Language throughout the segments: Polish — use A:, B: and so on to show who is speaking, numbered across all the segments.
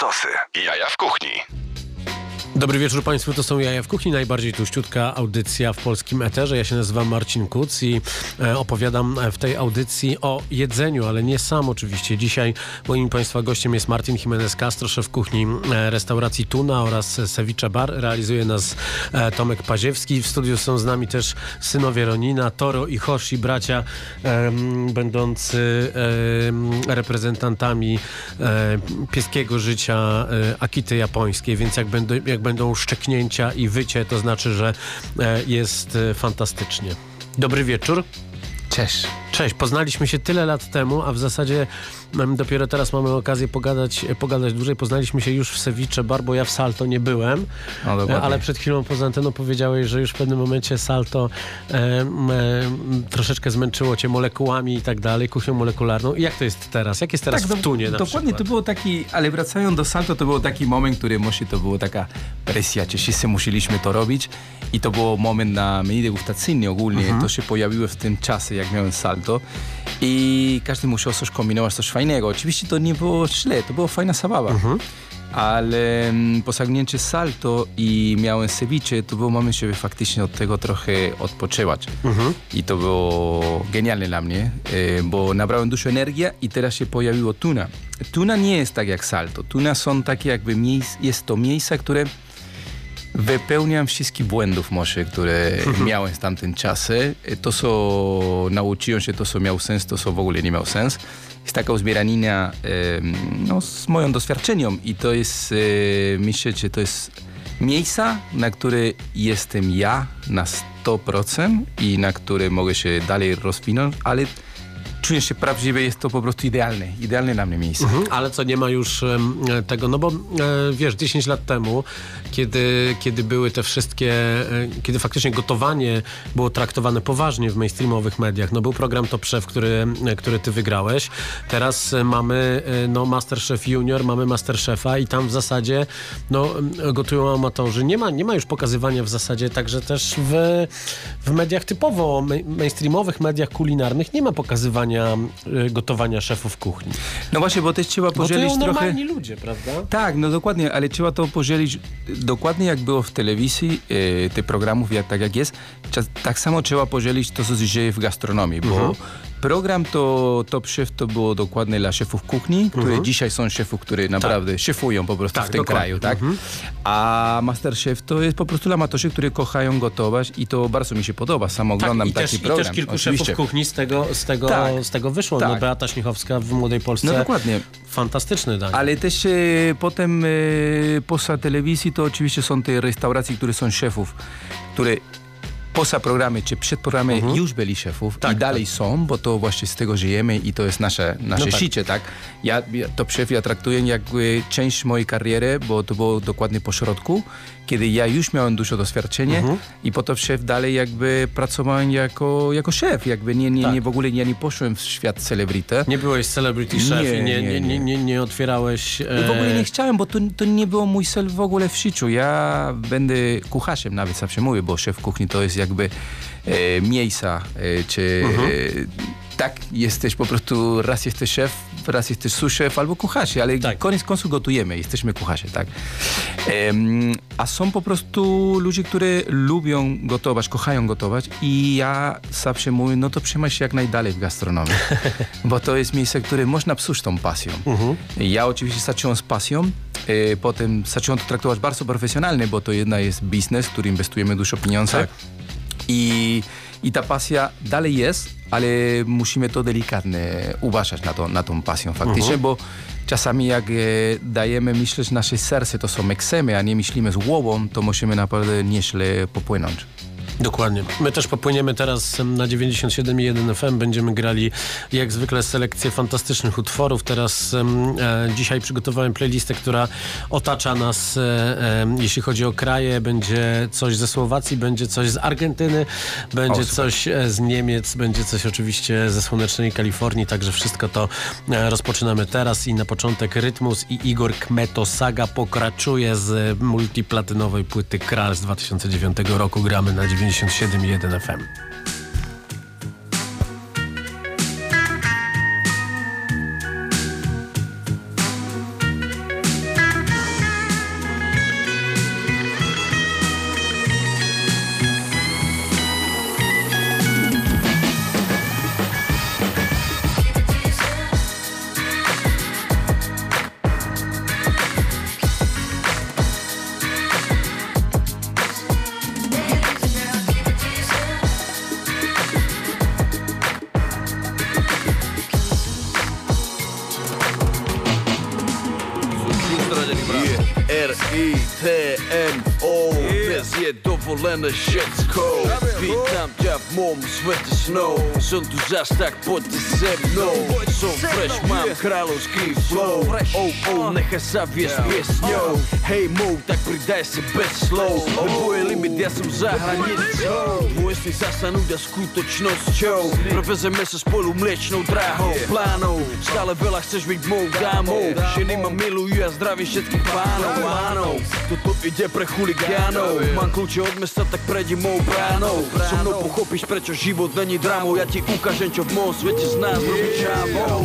A: Tostosy. Jaja w kuchni.
B: Dobry wieczór Państwu, to są Jaja w Kuchni, najbardziej tuściutka audycja w polskim eterze. Ja się nazywam Marcin Kuc i e, opowiadam w tej audycji o jedzeniu, ale nie sam oczywiście. Dzisiaj moim Państwa gościem jest Martin Jimenez Castro, szef kuchni e, restauracji Tuna oraz Ceviche Bar. Realizuje nas e, Tomek Paziewski. W studiu są z nami też synowie Ronina, Toro i Hoshi, bracia będący reprezentantami pieskiego życia Akity japońskiej, więc jak będą, jak będą szczeknięcia i wycie, to znaczy, że e, jest e, fantastycznie. Dobry wieczór.
C: Cześć.
B: Cześć, poznaliśmy się tyle lat temu, a w zasadzie dopiero teraz mamy okazję pogadać, pogadać dłużej. Poznaliśmy się już w Sewicze Bar, bo ja w Salto nie byłem, no, ale przed chwilą poza anteną powiedziałeś, że już w pewnym momencie Salto e, e, troszeczkę zmęczyło cię molekułami i tak dalej, kuchnią molekularną. I jak to jest teraz? Jak jest teraz tak, w Tunie na
C: Dokładnie,
B: przykład?
C: to było taki, ale wracając do Salto, to był taki moment, który może to była taka presja, czy wszyscy musieliśmy to robić i to był moment na menu degustacyjny ogólnie. Mhm. To się pojawiło w tym czasie, jak miałem Salto i każdy musiał coś kombinować, coś fajnego. Oczywiście to nie było źle, to była fajna zabawa. Mhm. Ale mm, po sagnięciu salto i miałem ceviche, to był moment, żeby faktycznie od tego trochę odpoczywać. Mhm. I to było genialne dla mnie, e, bo nabrałem dużo energii i teraz się pojawiło tuna. Tuna nie jest tak jak salto. Tuna są takie jakby jest to miejsca, które Wypełniam wszystkich błędów może, które miałem w tamtym czasie. To, co nauczyłem się, to, co miał sens, to, co w ogóle nie miał sens. Jest taka uzbieranina no, z moją doświadczeniem i to jest, e, myślę, że to jest miejsca, na które jestem ja na 100% i na które mogę się dalej rozwinąć, ale czuję się prawdziwie, jest to po prostu idealne, idealne dla mnie miejsce. Mhm,
B: ale co, nie ma już um, tego, no bo e, wiesz, 10 lat temu, kiedy, kiedy były te wszystkie, e, kiedy faktycznie gotowanie było traktowane poważnie w mainstreamowych mediach, no był program Top Chef, który, e, który ty wygrałeś, teraz mamy no Masterchef Junior, mamy Masterchefa i tam w zasadzie no gotują amatorzy, nie ma, nie ma już pokazywania w zasadzie także też w, w mediach typowo mainstreamowych, mediach kulinarnych nie ma pokazywania gotowania, szefów kuchni.
C: No właśnie, bo też trzeba podzielić
B: trochę...
C: normalni
B: ludzie, prawda?
C: Tak, no dokładnie, ale trzeba to podzielić dokładnie jak było w telewizji, e, tych programów, jak, tak jak jest, tak samo trzeba podzielić to, co się dzieje w gastronomii, bo mhm. Program to Top Chef to było dokładnie dla szefów kuchni, które mhm. dzisiaj są szefów, które tak. naprawdę tak. szefują po prostu tak, w tym dokładnie. kraju, tak? Mhm. A Masterchef to jest po prostu dla amatorzy, którzy kochają gotować i to bardzo mi się podoba. Sam tak, oglądam tak, taki
B: też,
C: program.
B: I też kilku oczywiście. szefów kuchni z tego, z tego, tak. z tego wyszło. No, tak. Beata Śniechowska w Młodej Polsce. No dokładnie. Fantastyczny dań.
C: Ale też e, potem e, poza telewizji to oczywiście są te restauracje, które są szefów, które poza programy czy przed programy mhm. już byli szefów tak, i dalej tak. są, bo to właśnie z tego żyjemy i to jest nasze, nasze no tak. życie, tak? Ja, to szef ja traktuję jakby część mojej kariery, bo to było dokładnie po środku, kiedy ja już miałem dużo doświadczenia mhm. i potem szef dalej jakby pracowałem jako, jako szef, jakby nie, nie, tak. nie w ogóle ja nie poszłem w świat celebrity.
B: Nie byłeś celebrity chef nie, i nie, nie, nie, nie, nie otwierałeś...
C: E... W ogóle nie chciałem, bo to, to nie było mój cel w ogóle w życiu. Ja będę kucharzem nawet zawsze mówię, bo szef kuchni to jest jakby e, miejsca, e, czy mhm. e, tak jesteś po prostu, raz jesteś szef, raz jesteś suszef albo kucharze, ale tak. koniec końców gotujemy, jesteśmy kucharze, tak. A są po prostu ludzie, którzy lubią gotować, kochają gotować i ja zawsze mówię, no to trzymaj się jak najdalej w gastronomii, bo to jest miejsce, które można psuć tą pasją. Mhm. Ja oczywiście zacząłem z pasją, e, potem zacząłem to traktować bardzo profesjonalnie, bo to jedna jest biznes, w który inwestujemy dużo pieniędzy. Tak. I, I ta pasja dalej jest, ale musimy to delikatnie uważać na, to, na tą pasję faktycznie, uh -huh. bo czasami jak e, dajemy myśleć nasze serce, to są eksemy, a nie myślimy z głową, to musimy naprawdę nieźle popłynąć.
B: Dokładnie. My też popłyniemy teraz na 97,1 FM. Będziemy grali jak zwykle selekcję fantastycznych utworów. Teraz e, dzisiaj przygotowałem playlistę, która otacza nas, e, jeśli chodzi o kraje. Będzie coś ze Słowacji, będzie coś z Argentyny, będzie o, coś e, z Niemiec, będzie coś oczywiście ze słonecznej Kalifornii. Także wszystko to e, rozpoczynamy teraz i na początek Rytmus i Igor Kmeto Saga pokraczuje z multiplatynowej płyty Kral z 2009 roku. Gramy na 90 97,1 FM.
A: споделени брат. R-I-T-M-O Днес е доволена женско Питам тя в мом свет е сноу Съм до застак под земно Съм фреш, мам краловски флоу Оу, неха са вие с песньо Хей, мол, так придай се без слоу Обоели ми, дя съм за границо Двоесни са са нудя с куточностью Превеземе se spolu mliečnou dráhou Plánou, stále byla chceš byť mou dámou Ženy ma milujú a zdravím, že všetkých pánov Áno, toto ide pre chuligánov Mám kľúče od mesta, tak prejdi mou bránou. So mnou pochopíš, prečo život není drámou. Ja ti ukážem, čo v mojom svete z nás robí čávou.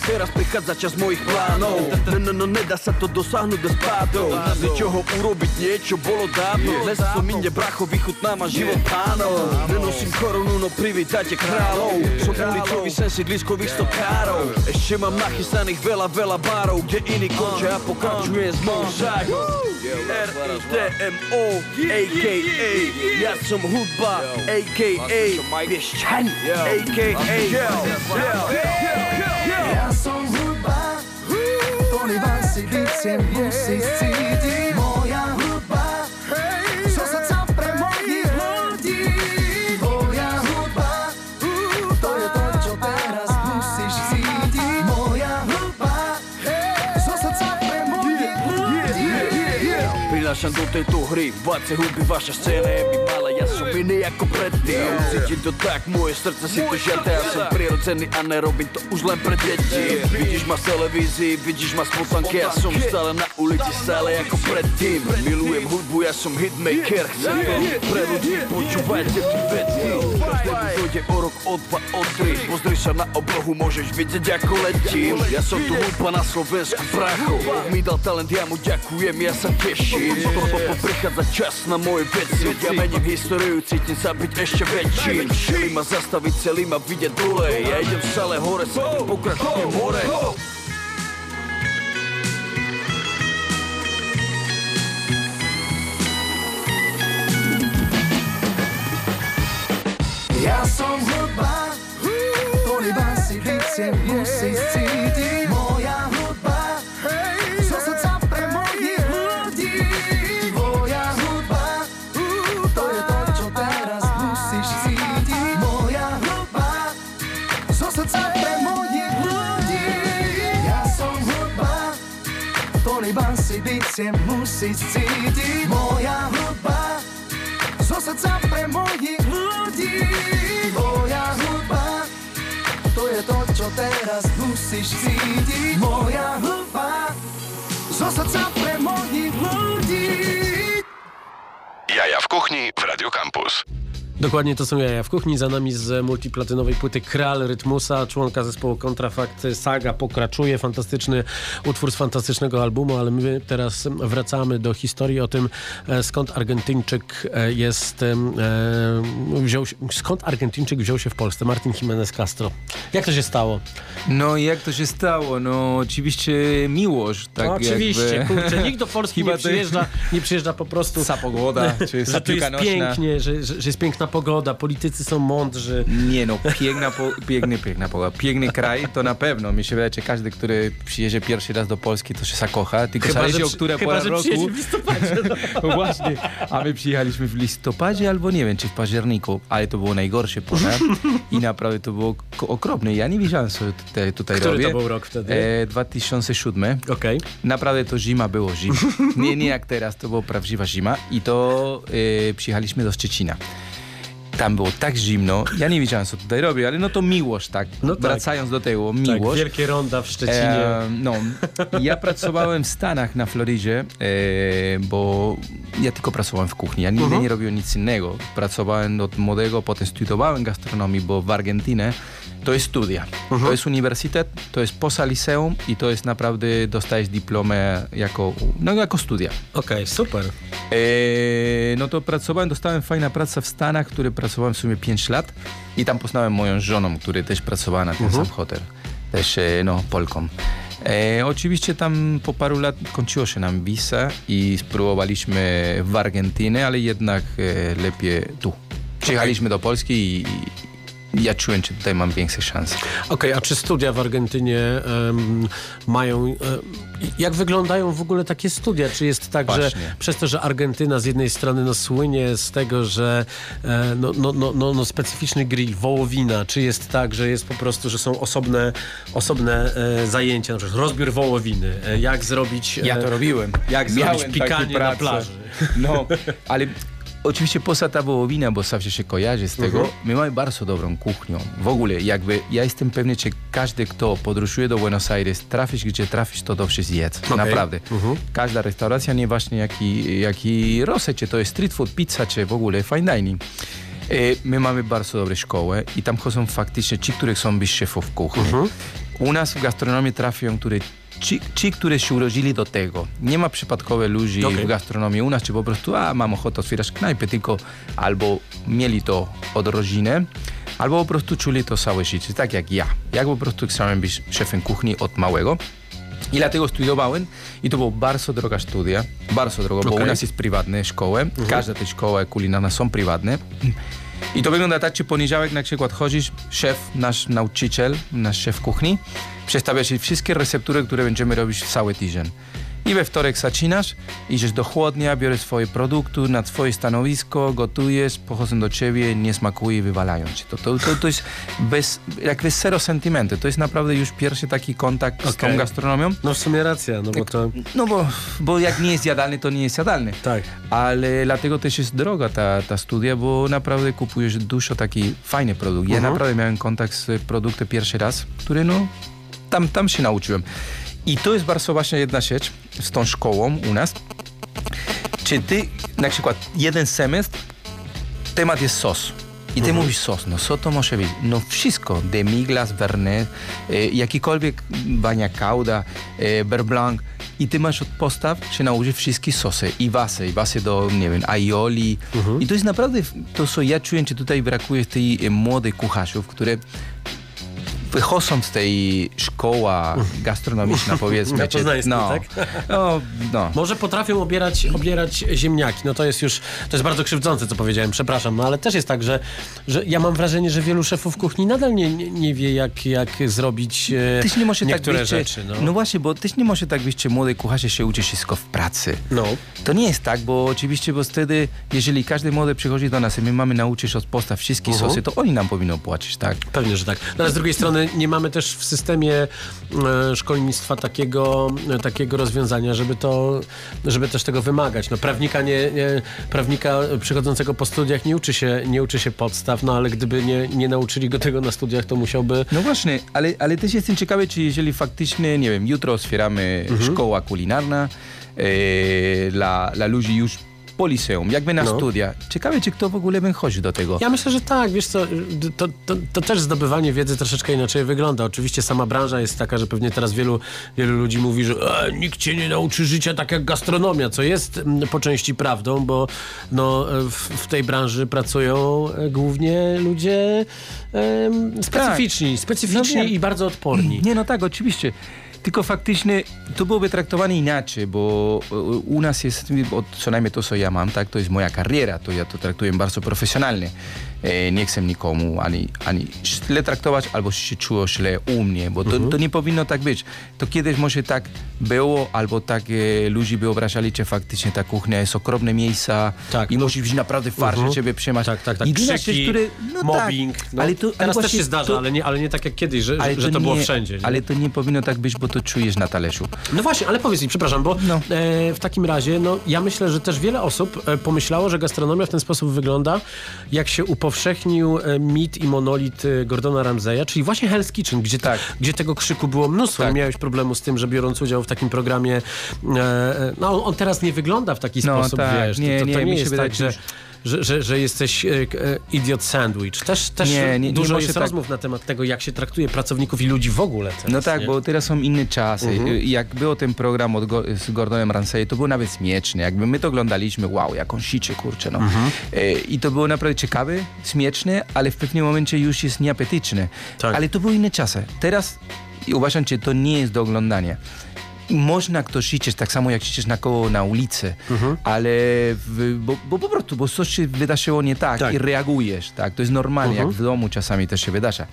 A: Teraz prichádza čas mojich plánov. No, nedá sa to dosiahnuť bez pádov. Z ničoho urobiť niečo bolo dávno. Dnes som inde bracho, vychutnávam život pánov. Nenosím korunu, no privítajte kráľov. Som ulicový sen sídliskových stokárov Ešte mám nachystaných veľa, veľa bárov Kde iní končia a Grisman Zaak Er is de MO, a.k.a. Ja, Chan, a.k.a. Bishan, a.k.a.
D: Tony Wansi, beats en CD
A: Prinášam do tejto hry Váce hudby, vaša scéna je mi malá Ja som iný ako predtým. Cítim to tak, moje srdce si to žiada Ja som prirodzený a nerobím to už len pre deti. Vidíš ma v televízii, vidíš ma spotanke Ja som stále na ulici, stále ako predtým. Milujem hudbu, ja som hitmaker Chcem to pre ľudí, počúvajte tu veci. Každému dojde o rok, o dva, o tri. Pozri sa na oblohu, môžeš vidieť ako letím. Ja som tu hudba na Slovensku, Boh mi dal talent, ja mu ďakujem, ja sa teším prichádza čas na moje veci. Ja mením históriu, cítim sa byť ešte väčším Celý ma zastaviť, celý ma vidieť dole. Ja idem stále hore, sa pokračujem hore
D: Ja som hudba, Tony Vansi biciem musí cítiť Vansi biciem musí cítiť. Moja hudba, zo srdca pre mojich ľudí. Tvoja hudba To je to, čo teraz musíš cítiť. Moja hudba Zo srdca pre mojich ľudí.
E: Jaja w kuchni w Radio Campus.
B: Dokładnie to są jaja w kuchni. Za nami z multiplatynowej płyty Kral Rytmusa, członka zespołu Kontrafakt Saga pokraczuje. Fantastyczny utwór z fantastycznego albumu, ale my teraz wracamy do historii o tym, e, skąd Argentyńczyk e, jest, e, wziął się, skąd Argentyńczyk wziął się w Polsce. Martin Jimenez Castro. Jak to się stało?
C: No i jak to się stało? No oczywiście miłość. Tak
B: no, oczywiście,
C: jakby...
B: kurczę, nikt do Polski
C: Chyba
B: nie przyjeżdża, nie przyjeżdża po prostu...
C: Sa pogoda, czy
B: że tu jest
C: nożna.
B: pięknie, że, że, że jest piękna pogoda, politycy są mądrzy.
C: Nie no, piękna, po, piękny, piękna pogoda. Piękny kraj, to na pewno. Mi się wydaje, że każdy, który przyjedzie pierwszy raz do Polski, to się zakocha. Tylko zależy o
B: przy-
C: które
B: chyba,
C: pora
B: że
C: roku.
B: w listopadzie.
C: No właśnie, a my przyjechaliśmy w listopadzie albo nie wiem, czy w październiku, ale to było najgorsze pora i naprawdę to było okropne. Ja nie wiedziałem, co tutaj, tutaj
B: Który
C: robię.
B: to był rok wtedy?
C: E, 2007.
B: Okej.
C: Naprawdę to zima było zima. Nie, nie jak teraz, to była prawdziwa zima. I to e, przyjechaliśmy do Szczecina. Tam było tak zimno, ja nie wiedziałem, co tutaj robię, ale no to miłość, tak.
B: No tak.
C: Wracając do tego,
B: Tak,
C: miłość.
B: wielkie ronda w Szczecinie.
C: E, no, ja pracowałem w Stanach na Florydzie, e, bo ja tylko pracowałem w kuchni, ja nigdy nie robiłem nic innego. Pracowałem od młodego, potem studiowałem gastronomię, bo w Argentynie to jest studia. To jest uniwersytet, to jest poza liceum i to jest naprawdę, dostajesz dyplomę jako, no, jako studia.
B: Okej, super.
C: E, no to pracowałem, dostałem fajna praca w Stanach, który pracowałem w sumie 5 lat i tam poznałem moją żoną, która też pracowała na ten sam hotel, też e, no, Polką. E, oczywiście tam po paru lat kończyło się nam visa i spróbowaliśmy w Argentynie, ale jednak e, lepiej tu. Przyjechaliśmy do Polski i, ja czułem, że tutaj mam większe szanse.
B: Okej, a czy studia w Argentynie em, mają. em, jak wyglądają w ogóle takie studia? Czy jest tak, że
C: Właśnie.
B: przez to, że Argentyna z jednej strony no, słynie z tego, że e, no, no, no, no, no, specyficzny grill, wołowina, czy jest tak, że jest po prostu, że są osobne, osobne e, zajęcia, na przykład rozbiór wołowiny, e, jak zrobić. e,
C: Ja to robiłem.
B: Jak
C: Miałem
B: zrobić pikanie na plaży.
C: No, ale oczywiście poza ta wołowina, bo zawsze się kojarzy z tego, my mamy bardzo dobrą kuchnię. W ogóle, jakby ja jestem pewny, że każdy, kto podróżuje do Buenos Aires, trafisz gdzie trafisz, to dobrze zjedz. Naprawdę. Każda restauracja, nieważne jaki, jaki rozsąd, czy to jest street food, pizza, czy w ogóle fine dining. E, My mamy bardzo dobre szkoły i tam chodzą faktycznie ci, którzy chcą być szefów kuchni. U nas w gastronomii trafią, które ci, ci, którzy się urodzili do tego. Nie ma przypadkowych ludzi
B: Okej.
C: w gastronomii u nas, czy po prostu, a mam ochotę otwierać knajpę, tylko albo mieli to od rodziny, albo po prostu czuli to całe życie, tak jak ja. Ja po prostu chciałem być szefem kuchni od małego. I dlatego studiowałem i to była bardzo droga studia, bardzo droga, bo
B: Okej.
C: u nas jest prywatne szkoły, każda te szkoły kulinarne są prywatne. I to wygląda tak, czy poniedziałek na przykład chodzisz, szef, nasz nauczyciel, nasz szef kuchni, przedstawia ci wszystkie receptury, które będziemy robić cały tydzień. I we wtorek zaczynasz, idziesz do chłodnia, bierzesz swoje produkty na twoje stanowisko, gotujesz, pochodzą do ciebie, nie smakuje i wywalają cię. To, to, to, to jest bez, jakby zero sentymenty. To jest naprawdę już pierwszy taki kontakt z tą gastronomią.
B: No w sumie racja, no bo to.
C: No bo, bo jak nie jest jadalny, to nie jest jadalny.
B: Tak.
C: Ale dlatego też jest droga ta, ta studia, bo naprawdę kupujesz dużo taki fajny produkt. Ja
B: Mhm.
C: naprawdę miałem kontakt z produktem pierwszy raz, który no, tam, tam się nauczyłem. I to jest bardzo ważna jedna rzecz z tą szkołą u nas. Czy ty na przykład jeden semestr temat jest sos. I ty mówisz sos, no co to może być? No wszystko, demiglas, vernet, e, jakikolwiek bania cauda, e, beurre blanc. I ty masz od postaw się nauczyć wszystkie sosy i wasy, i wasy do, nie wiem, aioli. I to jest naprawdę to, co ja czuję, że tutaj brakuje tej e, młodych kucharzów, które wychodzą z tej szkoła gastronomiczna, powiedzmy.
B: Poznańskiej,
C: no,
B: tak?
C: no, no.
B: Może potrafią obierać, obierać ziemniaki. No to jest już, to jest bardzo krzywdzące, co powiedziałem, przepraszam. No ale też jest tak, że, że ja mam wrażenie, że wielu szefów kuchni nadal nie, nie, nie wie, jak, jak zrobić e,
C: Też nie może
B: niektóre
C: tak być, że-
B: rzeczy. No.
C: no właśnie, bo też nie może tak być, że młody kucharze się uczy wszystko w pracy.
B: no.
C: To nie jest tak, bo oczywiście, bo wtedy, jeżeli każdy młody przychodzi do nas i my mamy nauczyć od postaw wszystkie
B: Mhm.
C: sosy, to oni nam powinno płacić, tak?
B: Pewnie, że tak. No, ale z drugiej strony nie mamy też w systemie e, szkolnictwa takiego, e, takiego rozwiązania, żeby to, żeby też tego wymagać. No, prawnika, nie, nie, prawnika przychodzącego po studiach nie uczy się, nie uczy się podstaw, no ale gdyby nie, nie nauczyli go tego na studiach, to musiałby...
C: No właśnie, ale, ale też jestem ciekawy, czy jeżeli faktycznie, nie wiem, jutro otwieramy
B: Mhm.
C: szkoła kulinarna e, dla, dla ludzi już po liceum, jakby na
B: No.
C: studia. Ciekawe, czy kto w ogóle by chodzi do tego.
B: Ja myślę, że tak, wiesz co, to, to, to też zdobywanie wiedzy troszeczkę inaczej wygląda. Oczywiście sama branża jest taka, że pewnie teraz wielu, wielu ludzi mówi, że e, nikt cię nie nauczy życia tak jak gastronomia, co jest po części prawdą, bo no, w, w tej branży pracują e, głównie ludzie em, specyficzni, specyficzni
C: No
B: i bardzo odporni.
C: Nie, no tak, oczywiście. Tylko faktycznie to byłoby traktowane inaczej, bo e, u nas jest, co najmniej to, co ja mam, tak, to jest moja kariera, to ja to traktuję bardzo profesjonalnie. E, nie chcę nikomu ani, ani źle traktować, albo się czuło źle u mnie, bo to, to nie powinno tak być. To kiedyś może tak było, albo tak e, ludzie by obrażali, że faktycznie ta kuchnia jest okropne miejsca
B: Tak,
C: i
B: no.
C: musi być naprawdę far, że ciebie przyjmać.
B: Tak, tak, tak.
C: Jedyna
B: Krzyki,
C: rzecz, no
B: mobbing.
C: Tak,
B: No,
C: ale to, ale
B: teraz też się zdarza,
C: to-
B: ale, nie, ale nie tak jak kiedyś, że,
C: ale
B: że to było
C: nie,
B: wszędzie. Nie?
C: Ale to nie powinno tak być, bo to czujesz na talerzu.
B: No właśnie, ale powiedz mi, przepraszam, bo
C: No.
B: e, w takim razie, no ja myślę, że też wiele osób e, pomyślało, że gastronomia w ten sposób wygląda, jak się upowszechnił e, mit i monolit e, Gordona Ramsaya, czyli właśnie Hell's Kitchen, gdzie,
C: Tak.
B: gdzie tego krzyku było mnóstwo.
C: Tak.
B: Miałeś problemu z tym, że biorąc udział w takim programie, e, e, no on, teraz nie wygląda w taki
C: No
B: sposób,
C: tak,
B: wiesz,
C: nie,
B: to, to, to
C: nie,
B: nie jest tak,
C: że
B: że... Że, że, jesteś e, e, idiot sandwich. Też, też
C: Nie, nie- nie
B: dużo
C: może
B: jest
C: tak.
B: rozmów na temat tego, jak się traktuje pracowników i ludzi w ogóle teraz,
C: No tak,
B: nie?
C: bo teraz są inne czasy. Jak był ten program od Go- z Gordonem Ramsay, to było nawet śmieszne. Jakby my to oglądaliśmy, wow, jak on sicie, kurczę, no. E, I to było naprawdę ciekawe, śmieszne, ale w pewnym momencie już jest nieapetyczne.
B: Tak.
C: Ale to były inne czasy. Teraz uważam, że to nie jest do oglądania. Można ktoś krzyczeć, tak samo jak krzyczeć na koło na ulicy, ale w, bo, bo po prostu, bo coś się wydarzyło nie tak,
B: Tak.
C: i reagujesz, tak, to jest normalne, jak w domu czasami też się wydarza,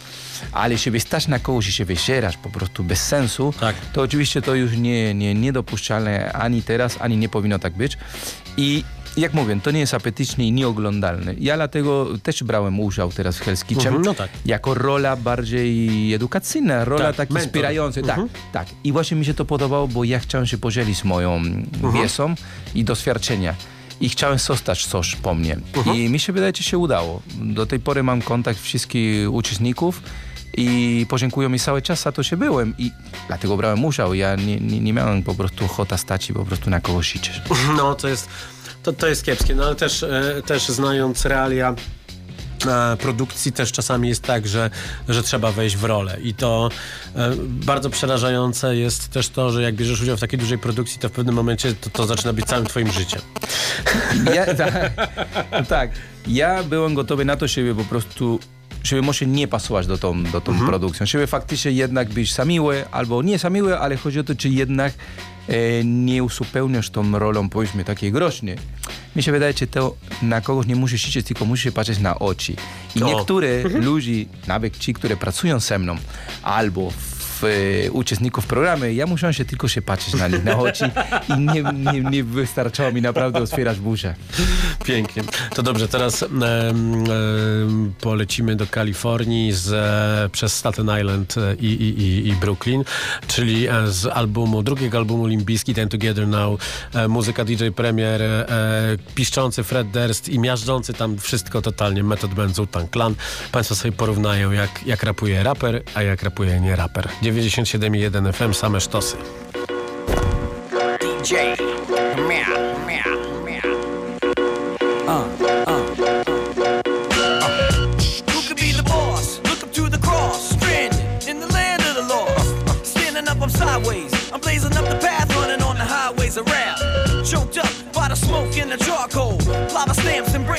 C: ale jeśli stać na kogoś i się wysierasz po prostu bez sensu,
B: Tak.
C: to oczywiście to już nie, nie, niedopuszczalne ani teraz, ani nie powinno tak być. I jak mówię, to nie jest apetyczne i nieoglądalne. Ja dlatego też brałem udział teraz w Hell's Kitchen
B: Mhm, no tak.
C: jako rola bardziej edukacyjna, rola
B: Tak,
C: tak,
B: mentor.
C: inspirająca. Tak, tak. I właśnie mi się to podobało, bo ja chciałem się podzielić moją wiedzą i doświadczenia. I chciałem zostać coś po mnie. I mi się wydaje, że się udało. Do tej pory mam kontakt wszystkich uczestników i podziękują mi cały czas, a to się byłem. I dlatego brałem udział. Ja nie, nie, nie miałem po prostu ochota stać i po prostu na kogoś krzyczeć.
B: No, to jest, to, to jest kiepskie, no ale też, e, też znając realia e, produkcji też czasami jest tak, że, że trzeba wejść w rolę i to e, bardzo przerażające jest też to, że jak bierzesz udział w takiej dużej produkcji, to w pewnym momencie to, to zaczyna być całym twoim życiem.
C: Ja, tak, tak. Ja byłem gotowy na to, żeby po prostu żeby może nie pasować do tą, do tą produkcją. Żeby faktycznie jednak być samiły, albo nie samiły, ale chodzi o to, czy jednak e, nie uzupełniasz tą rolą, powiedzmy, takiej groźnej. Mi się wydaje, że to na kogoś nie musisz siedzieć, tylko musisz patrzeć na oczy. I
B: O.
C: niektóre ludzi, nawet ci, które pracują ze mną, albo w, e, uczestników programu, ja musiałem się tylko się patrzeć na nich, na oczy i nie, nie, nie wystarczało mi naprawdę otwierać buzię.
B: Pięknie. To dobrze, teraz polecimy do Kalifornii z, e, przez Staten Island e, i, i, i, i Brooklyn, czyli e, z albumu, drugiego albumu Limbiski, Ten Together Now, muzyka DJ Premier, piszczący Fred Durst i miażdżący tam wszystko totalnie Method Wu-Tang Clan. Państwo sobie porównają, jak, jak rapuje raper, a jak rapuje nie raper. 97,1 FM, same sztosy.
F: DJ. Meow,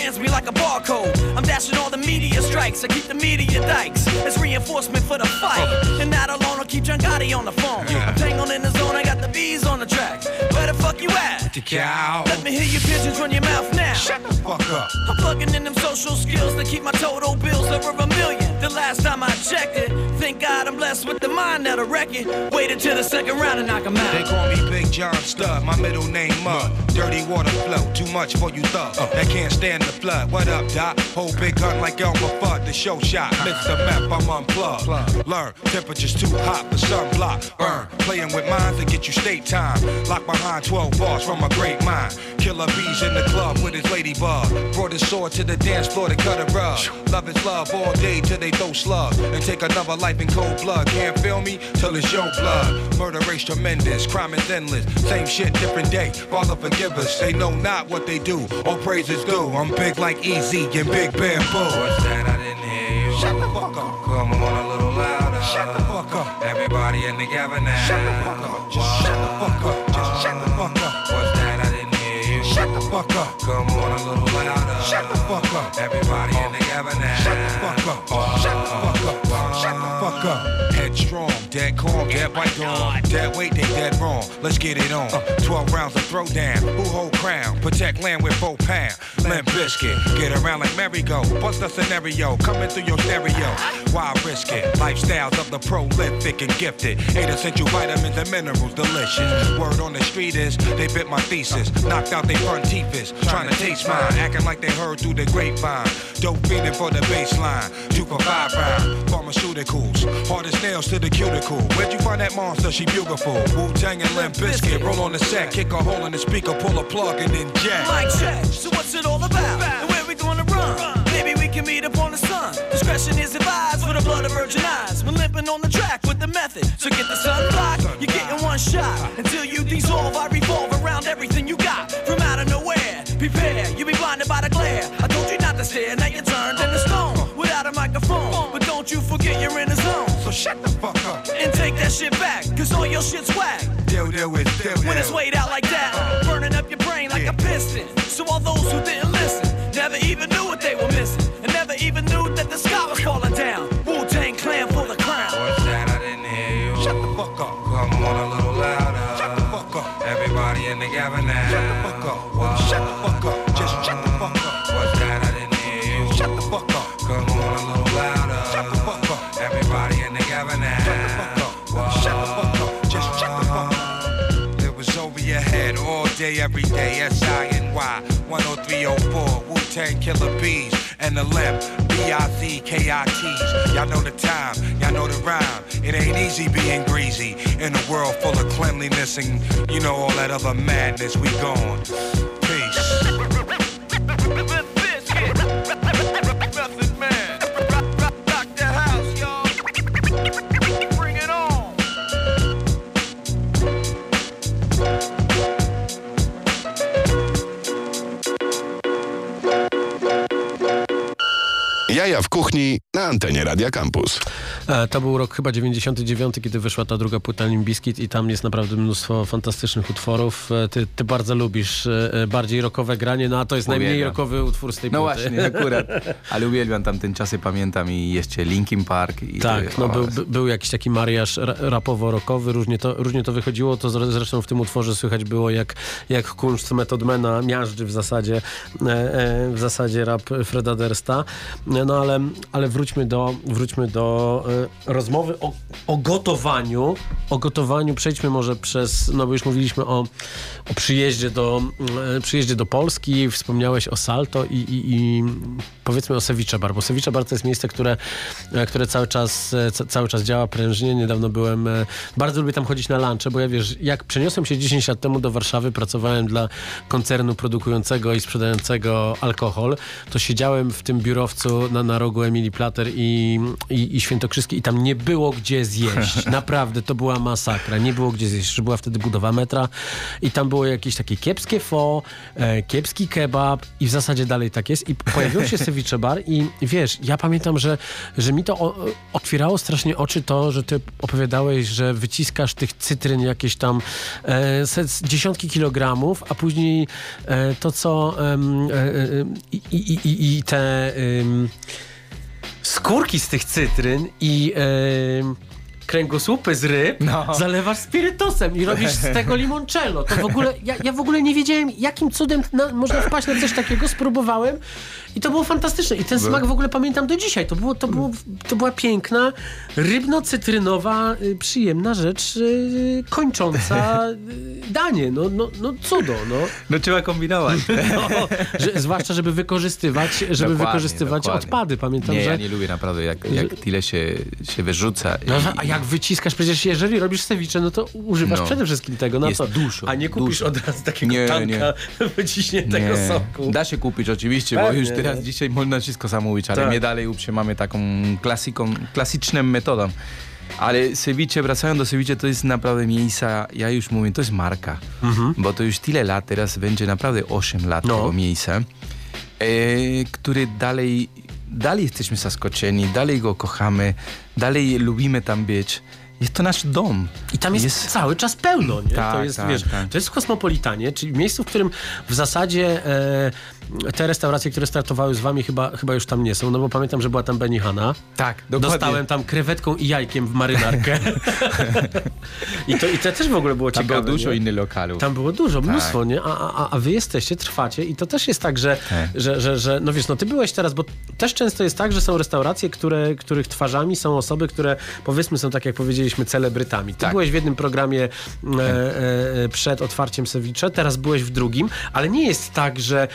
F: brands me like a barcode. I'm dashing all the media strikes. I keep the media dikes as reinforcement for the fight. And not alone, I'll keep John Gotti on the phone. I'm tangled in the zone, I got the bees on the track. Where the fuck you at?
G: The cow.
F: Let me hear your pigeons run your mouth now.
G: Shut the fuck up.
F: I'm plugging in them social skills to keep my total bills over a million. The last time I checked it, thank God I'm blessed with the mind that'll wreck it. Wait until the second round and knock 'em out.
G: They call me Big John Stud, my middle name Mud. Dirty water flow, too much for you thugs uh. that can't stand the flood. What up, Doc? Hold big gun like Elmer Fudd, the show shot. Uh. mix the map. I'm unplugged. Learn, temperature's too hot for sunblock. Burn, playing with minds to get you state time. Lock behind 12 bars from a great mind. Killer bees in the club with his ladybug. Brought his sword to the dance floor to cut a rug. Love is love all day till they throw slugs. And take another life in cold blood. Can't feel me till it's your blood. Murder race tremendous, crime is endless. Same shit, different day. Father forgive us. They know not what they do. All praises due. I'm big like Easy and Big Bamboo.
H: What's that? I didn't hear you.
G: Shut the fuck up.
H: Come on a little louder.
G: Shut the fuck up.
H: Everybody in together now.
G: Shut the fuck up. Just shut the fuck up. Shut the fuck fuck up.
H: Come on a little louder.
G: Shut the fuck up.
H: Everybody in together now.
G: Shut the fuck up. Shut the fuck up. Shut the fuck up. Headstrong, dead calm, dead white dawn. Dead weight, they dead wrong. Let's get it on. Uh. 12 rounds of throwdown. Who hold crown? Protect land with four pound. Limp biscuit. Get around like merry-go. Bust a scenario. Coming through your stereo. Why risk it? Lifestyles of the prolific and gifted. Eight essential vitamins and minerals. Delicious. Word on the street is they bit my thesis. Knocked out they front teeth Trying to taste mine. Acting like they heard through the grapevine. Dope feeding for the baseline. Two for five round. Pharmaceuticals. Hardest nails to the cuticle. Where'd you find that monster? She beautiful. Wu Tang and Limp Biscuit. Roll on the set. Kick a hole in the speaker. Pull a plug and then jack.
F: Mic check. So what's it all about? And where we gonna run? Maybe we can meet up on the sun. Discretion is advised for the blood of virgin eyes. We're limping on the track with the method. So get the sun block. You're getting one shot. Until you dissolve, I revolve around everything you got. From out of nowhere. Prepare. You'll be blinded by the glare. I told you not to stare. Now you're turned into stone. Without a microphone. But don't you forget you're in the zone.
G: So shut the fuck up.
F: And take that shit back. Cause all your shit's whack.
G: Deal, deal with, deal, deal.
F: When it's weighed out like that, burning up your brain like a piston. So all those who didn't listen never even knew what they were missing, and never even knew that the sky was falling down. Wu Tang Clan for the crown.
H: What's that? I didn't hear you.
G: Shut the fuck up.
H: Come on a little louder.
G: Shut together now.
I: Shut the fuck up.
G: Wow.
I: Shut the fuck up. Just shut the fuck up.
G: What's that? I didn't hear you.
I: Shut the fuck up.
G: Come on a little louder.
I: Shut the fuck up.
G: Everybody in together now.
I: Shut the fuck up. Shut the fuck up. Just shut the fuck up.
G: It was over your head all day, every day. S-I-N-Y 10304 Wu Tang Killer Bees and the limp B-I-Z-K-I-T's. Y'all know the time, y'all know the rhyme. It ain't easy being greasy in a world full of cleanliness and you know all that other madness. We gone.
E: W kuchni na antenie Radia Campus.
B: E, To był rok chyba 99, kiedy wyszła ta druga płyta Limbiskit i tam jest naprawdę mnóstwo fantastycznych utworów. E, Ty, ty bardzo lubisz e, bardziej rockowe granie, no a to jest najmniej
C: Uwielbiam.
B: rockowy utwór z tej
C: No
B: płyty.
C: właśnie, akurat. Ale uwielbiam tamten czasy, pamiętam i jeszcze Linkin Park. I
B: Tak,
C: to-
B: no był, by- był jakiś taki mariaż ra- rapowo-rockowy, różnie to, różnie to wychodziło, to zre- zresztą w tym utworze słychać było jak, jak kunszt Methodmana miażdży w zasadzie, w zasadzie rap Freda Dursta. No ale, ale wróćmy do, wróćmy do rozmowy o, o gotowaniu, o gotowaniu, przejdźmy może przez, no bo już mówiliśmy o, o przyjeździe, do, e, przyjeździe do Polski, wspomniałeś o Salto i, i, i powiedzmy o Ceviche Bar, bo Ceviche Bar to jest miejsce, które, e, które cały czas, e, ca, cały czas działa prężnie. Niedawno byłem, e, bardzo lubię tam chodzić na lunche, bo ja wiesz, jak przeniosłem się 10 lat temu do Warszawy, pracowałem dla koncernu produkującego i sprzedającego alkohol, to siedziałem w tym biurowcu na, na rogu Emilii Plater i, i, i Świętokrzyskiej i tam nie było gdzie zjeść. Naprawdę, to była masakra. Nie było gdzie zjeść. Że była wtedy budowa metra i tam było jakieś takie kiepskie fo, e, kiepski kebab i w zasadzie dalej tak jest. I pojawił się ceviche bar i wiesz, ja pamiętam, że, że mi to otwierało strasznie oczy to, że ty opowiadałeś, że wyciskasz tych cytryn jakieś tam e, set, dziesiątki kilogramów, a później e, to, co e, e, i, i, i, i te skórki z tych cytryn i em, kręgosłupy z ryb
C: No.
B: zalewasz spirytosem i robisz z tego limoncello. To w ogóle, ja, ja w ogóle nie wiedziałem, jakim cudem na, można wpaść na coś takiego. Spróbowałem i to było fantastyczne. I ten smak w ogóle pamiętam do dzisiaj. To, było, to, było, to była piękna, rybno-cytrynowa, y, przyjemna rzecz, y, kończąca y, danie. No, no, no cudo, no.
C: No trzeba kombinować.
B: no że, zwłaszcza, żeby wykorzystywać, żeby
C: Dokładnie,
B: wykorzystywać
C: dokładnie.
B: odpady. Pamiętam,
C: Nie,
B: że...
C: ja nie lubię naprawdę, jak, jak tyle się, się wyrzuca.
B: No,
C: i-
B: a jak wyciskasz, przecież jeżeli robisz ceviche, no to używasz
C: No.
B: przede wszystkim tego na
C: Jest
B: to.
C: dużo,
B: A nie kupisz
C: dużo.
B: od razu takiego
C: Nie,
B: tanka
C: nie.
B: wyciśniętego
C: Nie.
B: soku.
C: Da się kupić oczywiście, bo
B: Pewnie,
C: już teraz
B: nie?
C: dzisiaj można wszystko zamówić, ale
B: Tak.
C: my dalej utrzymamy taką klasiką, klasyczną metodą. Ale ceviche, wracając do ceviche, to jest naprawdę miejsca, ja już mówię, to jest marka, bo to już tyle lat, teraz będzie naprawdę 8 lat
B: Mhm. No.
C: tego miejsca, e, który dalej, dalej jesteśmy zaskoczeni, dalej go kochamy, dalej lubimy tam być. Jest to nasz dom.
B: I tam jest, cały czas pełno, nie? to
C: Tak,
B: jest,
C: tak,
B: wiesz,
C: tak.
B: to jest w Kosmopolitanie, czyli miejscu, w którym w zasadzie e, te restauracje, które startowały z wami chyba, chyba już tam nie są, no bo pamiętam, że była tam Benihana.
C: Tak, dokładnie.
B: Dostałem tam krewetką i jajkiem w marynarkę. I, to, I to też w ogóle było
C: Tam
B: ciekawe.
C: było dużo
B: nie?
C: innych lokalów.
B: Tam było dużo, mnóstwo, nie? A, a, a wy jesteście, trwacie i to też jest tak, że,
C: Tak.
B: że, że, że, no wiesz, no ty byłeś teraz, bo też często jest tak, że są restauracje, które, których twarzami są osoby, które powiedzmy są, tak jak powiedzieliśmy, celebrytami. Ty
C: Tak.
B: byłeś w jednym programie e, e, przed otwarciem Ceviche, teraz byłeś w drugim, ale nie jest tak, że,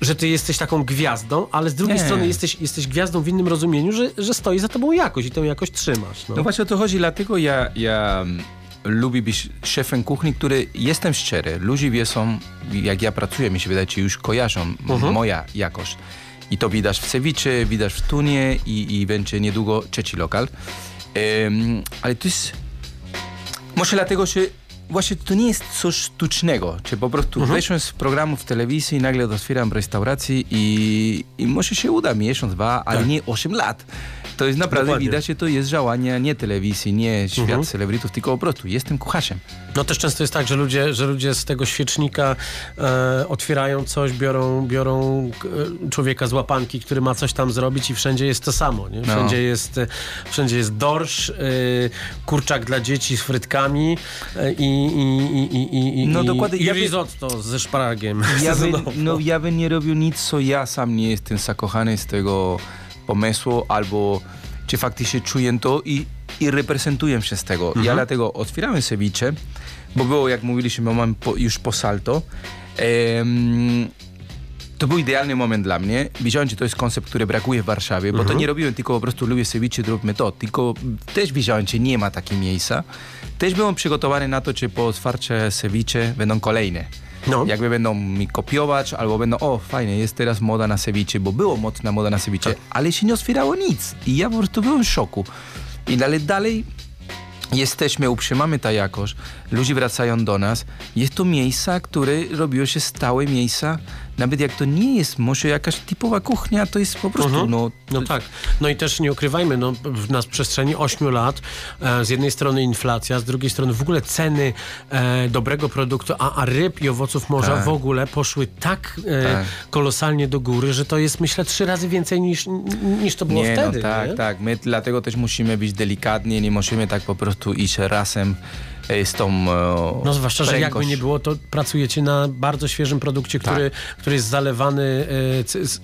B: że ty jesteś taką gwiazdą, ale z drugiej
C: Nie.
B: strony jesteś, jesteś gwiazdą w innym rozumieniu, że, że stoi za tobą jakość i tę jakość trzymasz. No.
C: No właśnie o to chodzi, dlatego ja, ja mm, lubię być szefem kuchni, który jestem szczery. Ludzie wiedzą, jak ja pracuję, mi się wydaje, czy już kojarzą m-
B: Mhm.
C: moja jakość. I to widać w ceviche, widać w tunie i, i będzie niedługo trzeci lokal. Em, ale to jest... Może dlatego, że właśnie to nie jest coś sztucznego, czy po prostu
B: Mhm.
C: weszłem z programu w telewizji, nagle otwieram restaurację i, i może się uda miesiąc, dwa, ale
B: Tak.
C: nie 8 lat. To jest naprawdę
B: Dokładnie.
C: widać, że to jest działanie nie telewizji, nie świat
B: Mhm.
C: celebrytów, tylko po prostu jestem kucharzem.
B: No też często jest tak, że ludzie, że ludzie z tego świecznika e, otwierają coś, biorą, biorą e, człowieka z łapanki, który ma coś tam zrobić i wszędzie jest to samo. Nie?
C: No.
B: Wszędzie, jest, e, wszędzie jest dorsz, e, kurczak dla dzieci z frytkami e, i, i, i, i, i,
C: No dokładnie,
B: i
C: ja by-
B: risotto ze szparagiem.
C: Ja no, ja bym nie robił nic, co ja sam nie jestem zakochany z tego pomysłu, albo czy faktycznie czuję to i, i reprezentuję się z tego. Ja dlatego otwierałem ceviche, bo było, jak mówiliśmy, mam po, już po salto. Em, to był idealny moment dla mnie. Wiedziałem, że to jest koncept, który brakuje w Warszawie, bo to nie robiłem tylko po prostu lubię ceviche, zróbmy to, tylko też wiedziałem, że nie ma takiego miejsca. Też byłem przygotowany na to, że po otwarciu ceviche będą kolejne.
B: No.
C: Jakby będą mi kopiować, albo będą, o fajnie, jest teraz moda na ceviche, bo było mocna moda na ceviche, ale się nie otwierało nic. I ja po prostu byłem w szoku. I ale dalej jesteśmy, utrzymamy ta jakość, ludzie wracają do nas. Jest to miejsca, które robiło się stałe miejsca, nawet jak to nie jest może jakaś typowa kuchnia, to jest po prostu, no,
B: No tak. No i też nie ukrywajmy, no, w nas przestrzeni 8 lat e, z jednej strony inflacja, z drugiej strony w ogóle ceny e, dobrego produktu, a, a ryb i owoców morza
C: Tak.
B: w ogóle poszły tak, e,
C: Tak.
B: kolosalnie do góry, że to jest myślę trzy razy więcej niż, niż to było
C: nie,
B: wtedy.
C: no tak,
B: nie?
C: tak. My dlatego też musimy być delikatni, nie możemy tak po prostu iść razem z tą e,
B: No zwłaszcza, że jakby nie było, to pracujecie na bardzo świeżym produkcie, który, który jest zalewany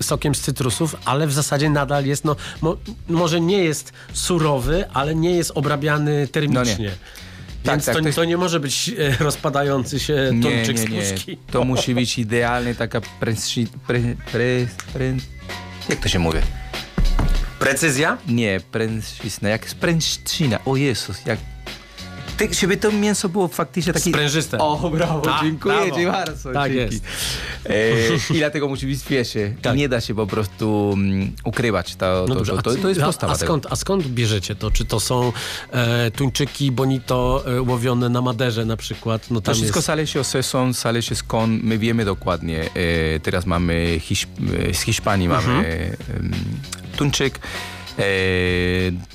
B: e, sokiem z cytrusów, ale w zasadzie nadal jest, no mo, może nie jest surowy, ale nie jest obrabiany termicznie.
C: Tak,
B: Więc
C: tak,
B: to,
C: to
B: to,
C: jest-
B: nie może być e, rozpadający się
C: Nie,
B: tuńczyk
C: nie,
B: z
C: nie. To musi być idealny, taka prężsi, pre, pre, pre, jak to się mówi?
B: Precyzja?
C: Nie, prężczyzna, jak sprężczyna. O Jezus, jak... Tak, żeby to mięso było faktycznie takie...
B: Sprężyste.
C: O, brawo,
B: Tak,
C: dziękuję
B: brawo.
C: ci bardzo.
B: Tak
C: dzięki.
B: jest.
C: E, I dlatego musi być świeże.
B: Tak.
C: Nie da się po prostu mm, ukrywać. To,
B: No
C: to,
B: dobrze,
C: to, to, to jest
B: a,
C: podstawa
B: a, skąd, a skąd bierzecie to? Czy to są e, tuńczyki bonito e, łowione na Maderze na przykład? No
C: To
B: tam
C: wszystko
B: jest...
C: zależy od sezon, zależy skąd, my wiemy dokładnie. E, teraz mamy e, z Hiszpanii mamy em, tuńczyk,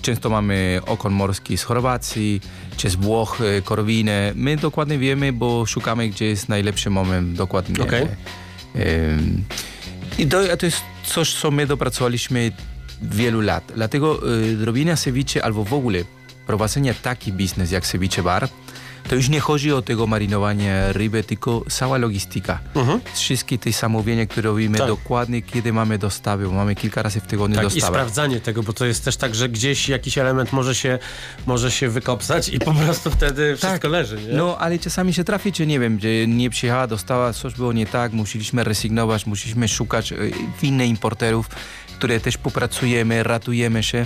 C: często mamy okon morski z Chorwacji, czy z Włoch, e, korwinę. My dokładnie wiemy, bo szukamy, gdzie jest najlepszy moment, dokładnie.
B: Okej.
C: Em, I to, to jest coś, co my dopracowaliśmy wielu lat. Dlatego robienia ceviche albo w ogóle prowadzenia taki biznes jak ceviche bar, to już nie chodzi o tego marynowania ryby, tylko cała logistyka. Wszystkie te zamówienia, które robimy
B: Tak.
C: dokładnie, kiedy mamy dostawy, bo mamy kilka razy w tygodniu
B: Tak, i
C: dostawę.
B: sprawdzanie tego, bo to jest też tak, że gdzieś jakiś element może się, może się wykopsać i po prostu wtedy wszystko leży, nie?
C: No, ale czasami się trafi, czy nie wiem, że nie przyjechała dostawa, coś było nie tak, musieliśmy rezygnować, musieliśmy szukać e, innych importerów, które też popracujemy, ratujemy się.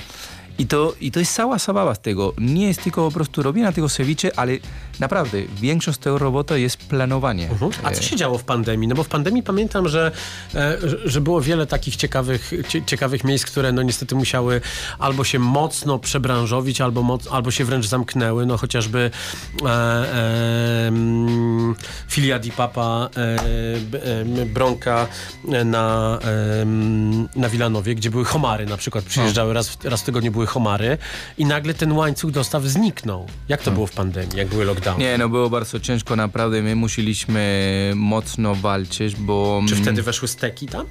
C: I to, I to jest cała zabawa z tego. Nie jest tylko po prostu robienie tego ceviche, ale naprawdę większość tego robota jest planowanie.
B: Mhm. A co się działo w pandemii? No bo w pandemii pamiętam, że, e, że- było wiele takich ciekawych, cie, ciekawych miejsc, które no niestety musiały albo się mocno przebranżowić, albo, moc, albo się wręcz zamknęły. No chociażby e, e, mm, filia di Papa e, e, Bronka na, e, na Wilanowie, gdzie były homary na przykład. Przyjeżdżały raz, w- raz w tygodniu były homary i nagle ten łańcuch dostaw zniknął. Jak to było w pandemii, jak były lockdowny?
C: Nie, no było bardzo ciężko, naprawdę. My musieliśmy mocno walczyć, bo...
B: Czy
C: mm,
B: wtedy weszły steki tam?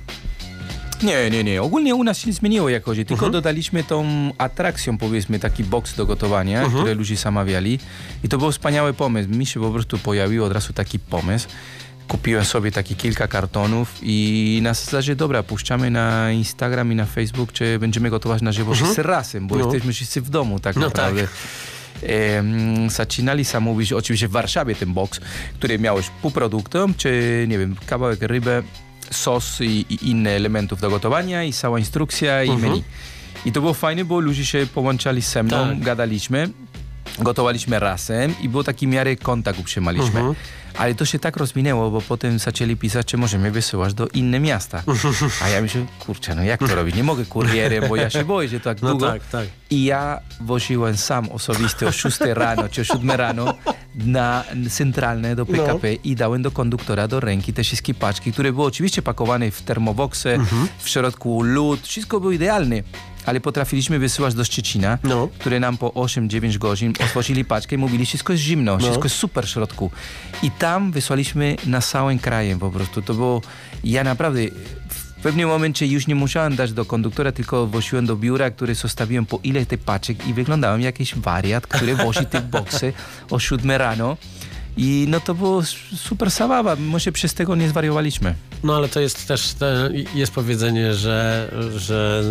C: Nie, nie, nie. Ogólnie u nas się nie zmieniło jak chodzi, tylko
B: Mhm.
C: dodaliśmy tą atrakcją, powiedzmy, taki boks do gotowania,
B: Mhm.
C: które ludzie zamawiali. I to był wspaniały pomysł. Mi się po prostu pojawił od razu taki pomysł. Kupiłem sobie takie kilka kartonów i na zasadzie, dobra, puszczamy na Instagram i na Facebook, czy będziemy gotować na żywo wszyscy razem, bo
B: No.
C: jesteśmy wszyscy w domu tak
B: No
C: naprawdę. Em, zaczynali zamówić oczywiście w Warszawie ten boks, który miałeś półproduktem, czy nie wiem, kawałek ryby, sos i, i inne elementów do gotowania i cała instrukcja i
B: Mhm.
C: menu. I to było fajne, bo ludzie się połączali ze mną,
B: Tak.
C: gadaliśmy, gotowaliśmy razem i był taki w miarę kontakt utrzymaliśmy.
B: Mhm.
C: Ale to się tak rozwinęło, bo potem zaczęli pisać, czy możemy wysyłać do inne miasta. A ja myślę, kurczę, no jak to robić? Nie mogę kurierem, bo ja się boję, że tak
B: No
C: długo.
B: tak, tak.
C: I ja woziłem sam osobisty o 6 rano czy o 7 rano na centralne do PKP i dałem do konduktora do ręki te wszystkie paczki, które były oczywiście pakowane w termoboksy, w środku lód, wszystko było idealne. Ale potrafiliśmy wysyłać do Szczecina,
B: No.
C: które nam po 8-9 godzin otworzyli paczkę i mówili, wszystko jest zimno, wszystko jest super w środku. I tam wysłaliśmy na całym krajem po prostu. To było, ja naprawdę w pewnym momencie już nie musiałem dać do konduktora, tylko wosiłem do biura, który zostawiłem po ile tych paczek i wyglądałem jak jakiś wariat, który wozi te boksy o 7 rano. I no to było super zabawa, my się przez tego nie zwariowaliśmy.
B: No ale to jest też, te, jest powiedzenie, że, że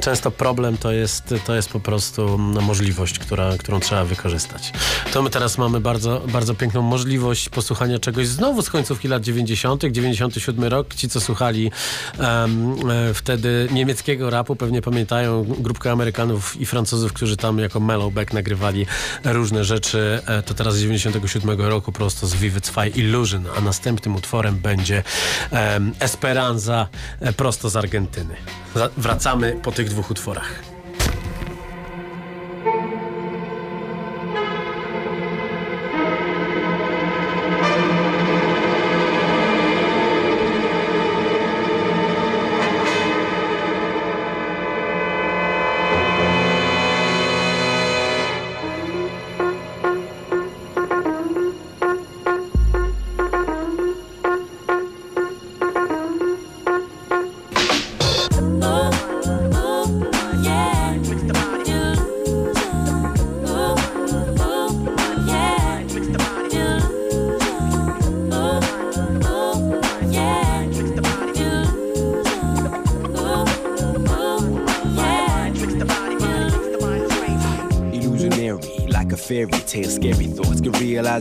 B: często problem to jest, to jest po prostu no, możliwość, która, którą trzeba wykorzystać. To my teraz mamy bardzo, bardzo piękną możliwość posłuchania czegoś znowu z końcówki lat 90., 97 rok. Ci, co słuchali e, wtedy niemieckiego rapu, pewnie pamiętają grupkę Amerykanów i Francuzów, którzy tam jako Mellowback nagrywali różne rzeczy. E, to teraz z 97 roku prosto z Vivid Zwei Illusion, a następnym utworem będzie em, Esperanza e, prosto z Argentyny. Wracamy po tych dwóch utworach.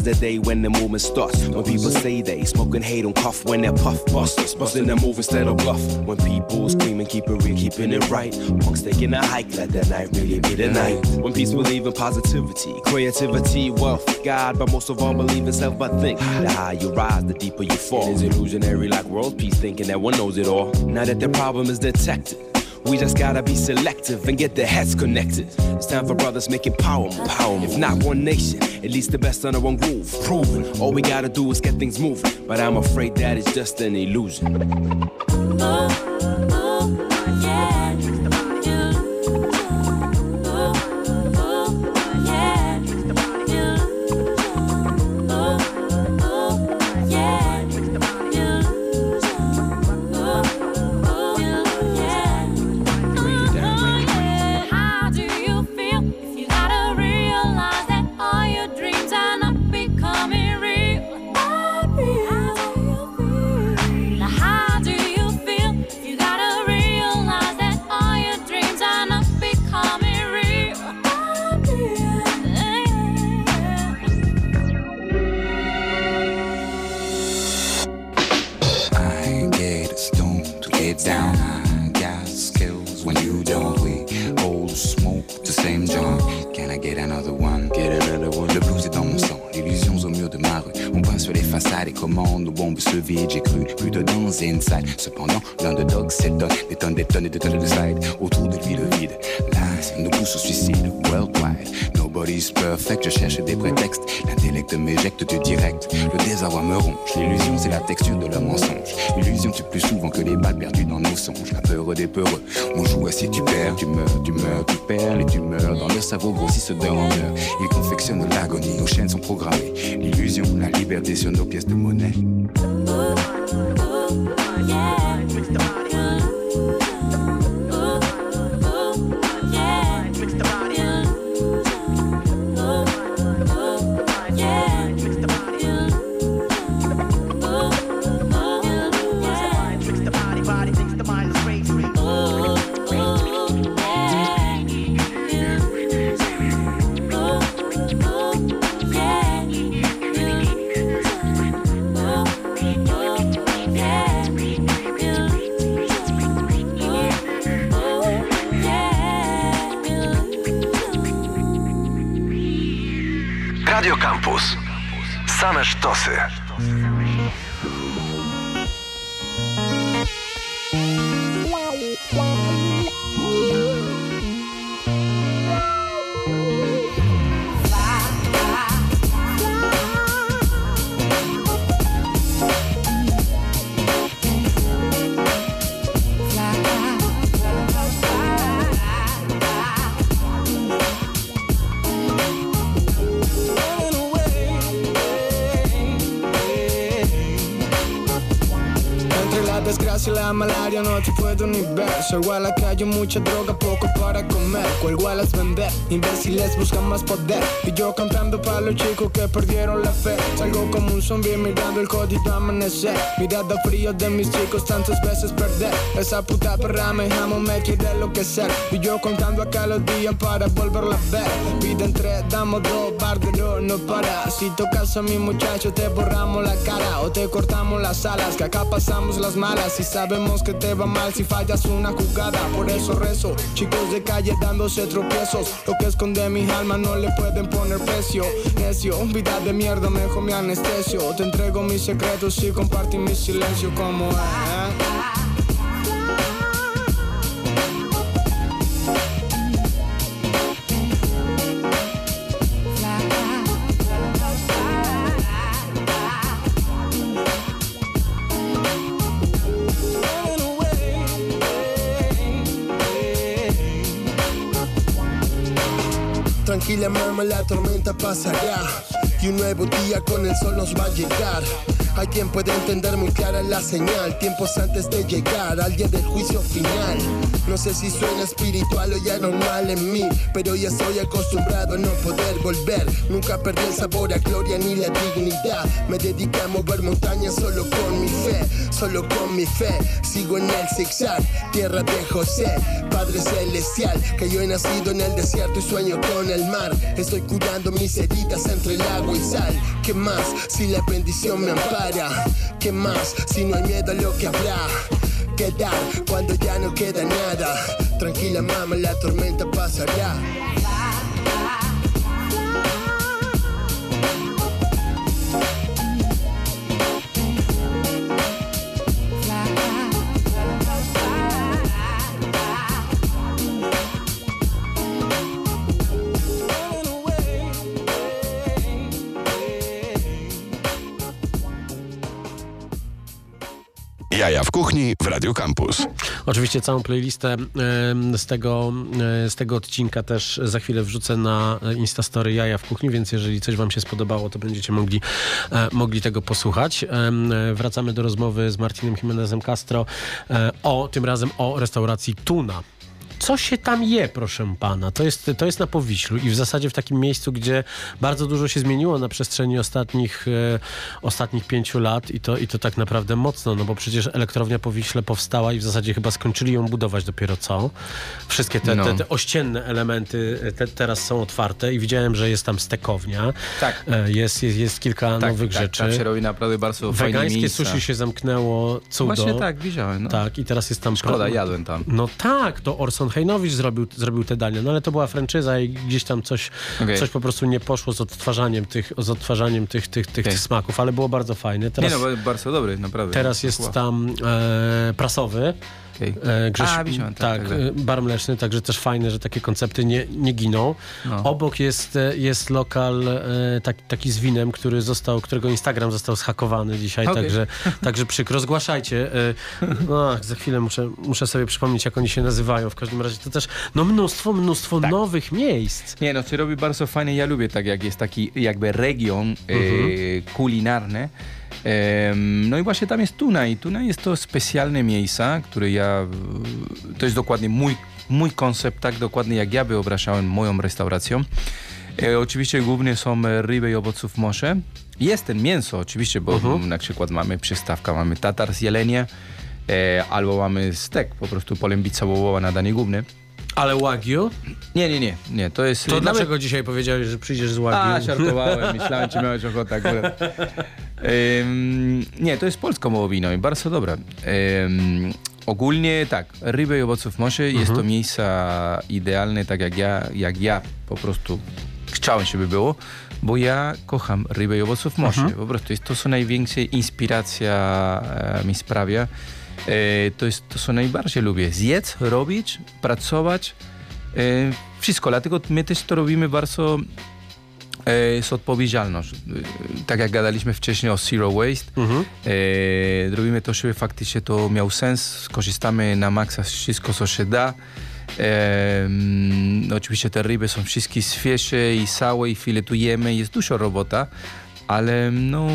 J: The day when the movement starts. When people say they smoke and hate and cough when they're puff busters, busting their move instead of bluff. When people scream and keep it real, keeping it right. Punks taking a hike, let that night really be the night. When peace believe in positivity, creativity, wealth, God, but most of all believe in self. But think, the higher you rise, the deeper you fall. It is illusionary like world peace, thinking that one knows it all. Now that the problem is detected. We just gotta be selective and get the heads connected. It's time for brothers making power move. Power move. If not one nation, at least the best under one groove. Proven. All we gotta do is get things moving. But I'm afraid that it's just an illusion.
K: Uh-huh. Down. I got skills when you don't. We all smoke the same joint. Can I get another one? Get another one. Le blues est dans mon sang, l'illusion au mur de ma rue. On peint sur les façades et commande, nos bombes se vident. J'ai cru plus de dans inside. Cependant, l'underdog s'étonne. Des tonnes, des tonnes et des tonnes de side. Autour de lui, le vide. Nous pousse au suicide. Worldwide. Nobody's perfect. Je cherche des prétextes. L'intellect m'éjecte du direct. Le désarroi me ronge. L'illusion, c'est la texture de leur mensonge. L'illusion tue plus souvent que les balles perdues dans nos songes. La peur des peureux. On joue assis, tu perds, tu meurs, tu meurs, tu perds, les tumeurs dans le cerveau grossissent d'heure en. Ils confectionnent l'agonie, nos chaînes sont programmées. L'illusion, la liberté sur nos pièces de monnaie.
L: Radio Same sztosy.
D: La malaria no te puedo ni ver Soy a calle, mucha droga, poco para comer. Igual es vender, imbéciles buscan más poder. Y yo cantando para los chicos que perdieron la fe. Salgo como un zombie mirando el jodido amanecer. Mirada frío de mis chicos tantas veces perder. Esa puta perra me amo, me quiere enloquecer Y yo contando acá los días para volverla a ver. Vida entre damos dos, bardero no para. Si tocas a mi muchacho te borramos la cara. O te cortamos las alas, que acá pasamos las malas. Y sabemos que te va mal si fallas una jugada. Por eso rezo, chicos de calle dándose tropiezos. Lo que esconde mi alma no le pueden poner precio. Necio, vida de mierda, mejor mi anestesio. Te entrego mis secretos y compartí mi silencio como es
M: Tranquila mamá, la tormenta pasará y un nuevo día con el sol nos va a llegar. Hay quien puede entender muy clara la señal, tiempos antes de llegar al día del juicio final. No sé si suena espiritual o ya normal en mí, pero ya estoy acostumbrado a no poder volver. Nunca perdí el sabor a gloria ni la dignidad. Me dediqué a mover montañas solo con mi fe, solo con mi fe. Sigo en el zigzag, tierra de José, Padre celestial, que yo he nacido en el desierto y sueño con el mar. Estoy curando mis heridas entre el agua y sal. ¿Qué más si la bendición me ampara? ¿Qué más si no hay miedo a lo que habrá? que dar cuando ya no queda nada? Tranquila mamá, la tormenta pasará.
E: Kuchni w Radio Campus.
B: Oczywiście całą playlistę z tego, e, z tego odcinka też za chwilę wrzucę na Instastory Jaja w kuchni, więc jeżeli coś wam się spodobało, to będziecie mogli, e, mogli tego posłuchać. E, Wracamy do rozmowy z Martinem Jimenezem Castro o, tym razem o restauracji Tuna. Co się tam je, proszę pana? To jest, to jest na Powiślu i w zasadzie w takim miejscu, gdzie bardzo dużo się zmieniło na przestrzeni ostatnich, e, ostatnich pięciu lat i to, i to tak naprawdę mocno, no bo przecież elektrownia Powiśle powstała i w zasadzie chyba skończyli ją budować dopiero co. Wszystkie te,
C: No.
B: te, te ościenne elementy e, te, teraz są otwarte i widziałem, że jest tam stekownia.
C: Tak.
B: E, Jest, jest, jest kilka
C: Tak,
B: nowych
C: tak,
B: rzeczy.
C: tam się robi naprawdę bardzo fajne
B: Wegańskie
C: miejsca.
B: sushi się zamknęło, cudo.
C: Właśnie tak, widziałem. No.
B: Tak, i teraz jest tam...
C: Szkoda, jadłem tam.
B: No tak, to Orson Hejnowicz zrobił, zrobił te dania, no ale to była franczyza i gdzieś tam coś,
C: Okej.
B: coś po prostu nie poszło z odtwarzaniem tych, z odtwarzaniem tych, tych, tych,
C: Okej.
B: tych smaków, ale było bardzo fajne. Teraz,
C: Nie no, bardzo dobry, naprawdę.
B: teraz jest tam e, prasowy.
C: Okej.
B: E, Grześ,
C: A, tak,
B: tak, e, bar mleczny, także też fajne, że takie koncepty nie, nie giną.
C: No.
B: Obok jest, e, jest lokal tak, taki z winem, który został, którego Instagram został zhakowany dzisiaj,
C: Okej.
B: także, także przykro. Zgłaszajcie. No, za chwilę muszę, muszę sobie przypomnieć, jak oni się nazywają. W każdym razie to też no, mnóstwo, mnóstwo
C: Tak.
B: nowych miejsc.
C: Nie no, się robi bardzo fajnie. Ja lubię tak, jak jest taki jakby region
B: Mhm.
C: e, kulinarny. No i właśnie tam jest Tuna i Tuna jest to specjalne miejsce, które ja, to jest dokładnie mój, mój koncept, tak dokładnie jak ja wyobrażałem moją restauracją. E, oczywiście głównie są ryby i owoców morza. Jest ten mięso oczywiście, bo
B: Mhm.
C: na przykład mamy przystawka, mamy tatar z jelenia, e, albo mamy stek, po prostu polębica wołowa na danie główne.
B: Ale Wagyu?
C: Nie, nie, nie, nie, to jest...
B: To
C: nawet-
B: dlaczego dzisiaj powiedziałeś, że przyjdziesz z Wagyu?
C: a, żartowałem, myślałem, czy miałeś ochotę akurat. Ym, nie, to jest polską wołowino i bardzo dobre. Ym, ogólnie tak, ryby i owoców morza jest to miejsce idealne, tak jak ja, jak ja po prostu chciałem, żeby było, bo ja kocham rybę i owoców morza. Po prostu jest, to są największe inspiracja e, mi sprawia. E, to, jest, to co najbardziej lubię. Zjedz, robić, pracować, e, wszystko. Dlatego my też to robimy bardzo e, z odpowiedzialnością. E, tak jak gadaliśmy wcześniej o zero waste,
B: Mhm.
C: robimy to, żeby faktycznie to miał sens. Skorzystamy na maksa wszystko, co się da. No oczywiście te ryby są wszystkie świeże i całe i filetujemy. Jest dużo robota, ale no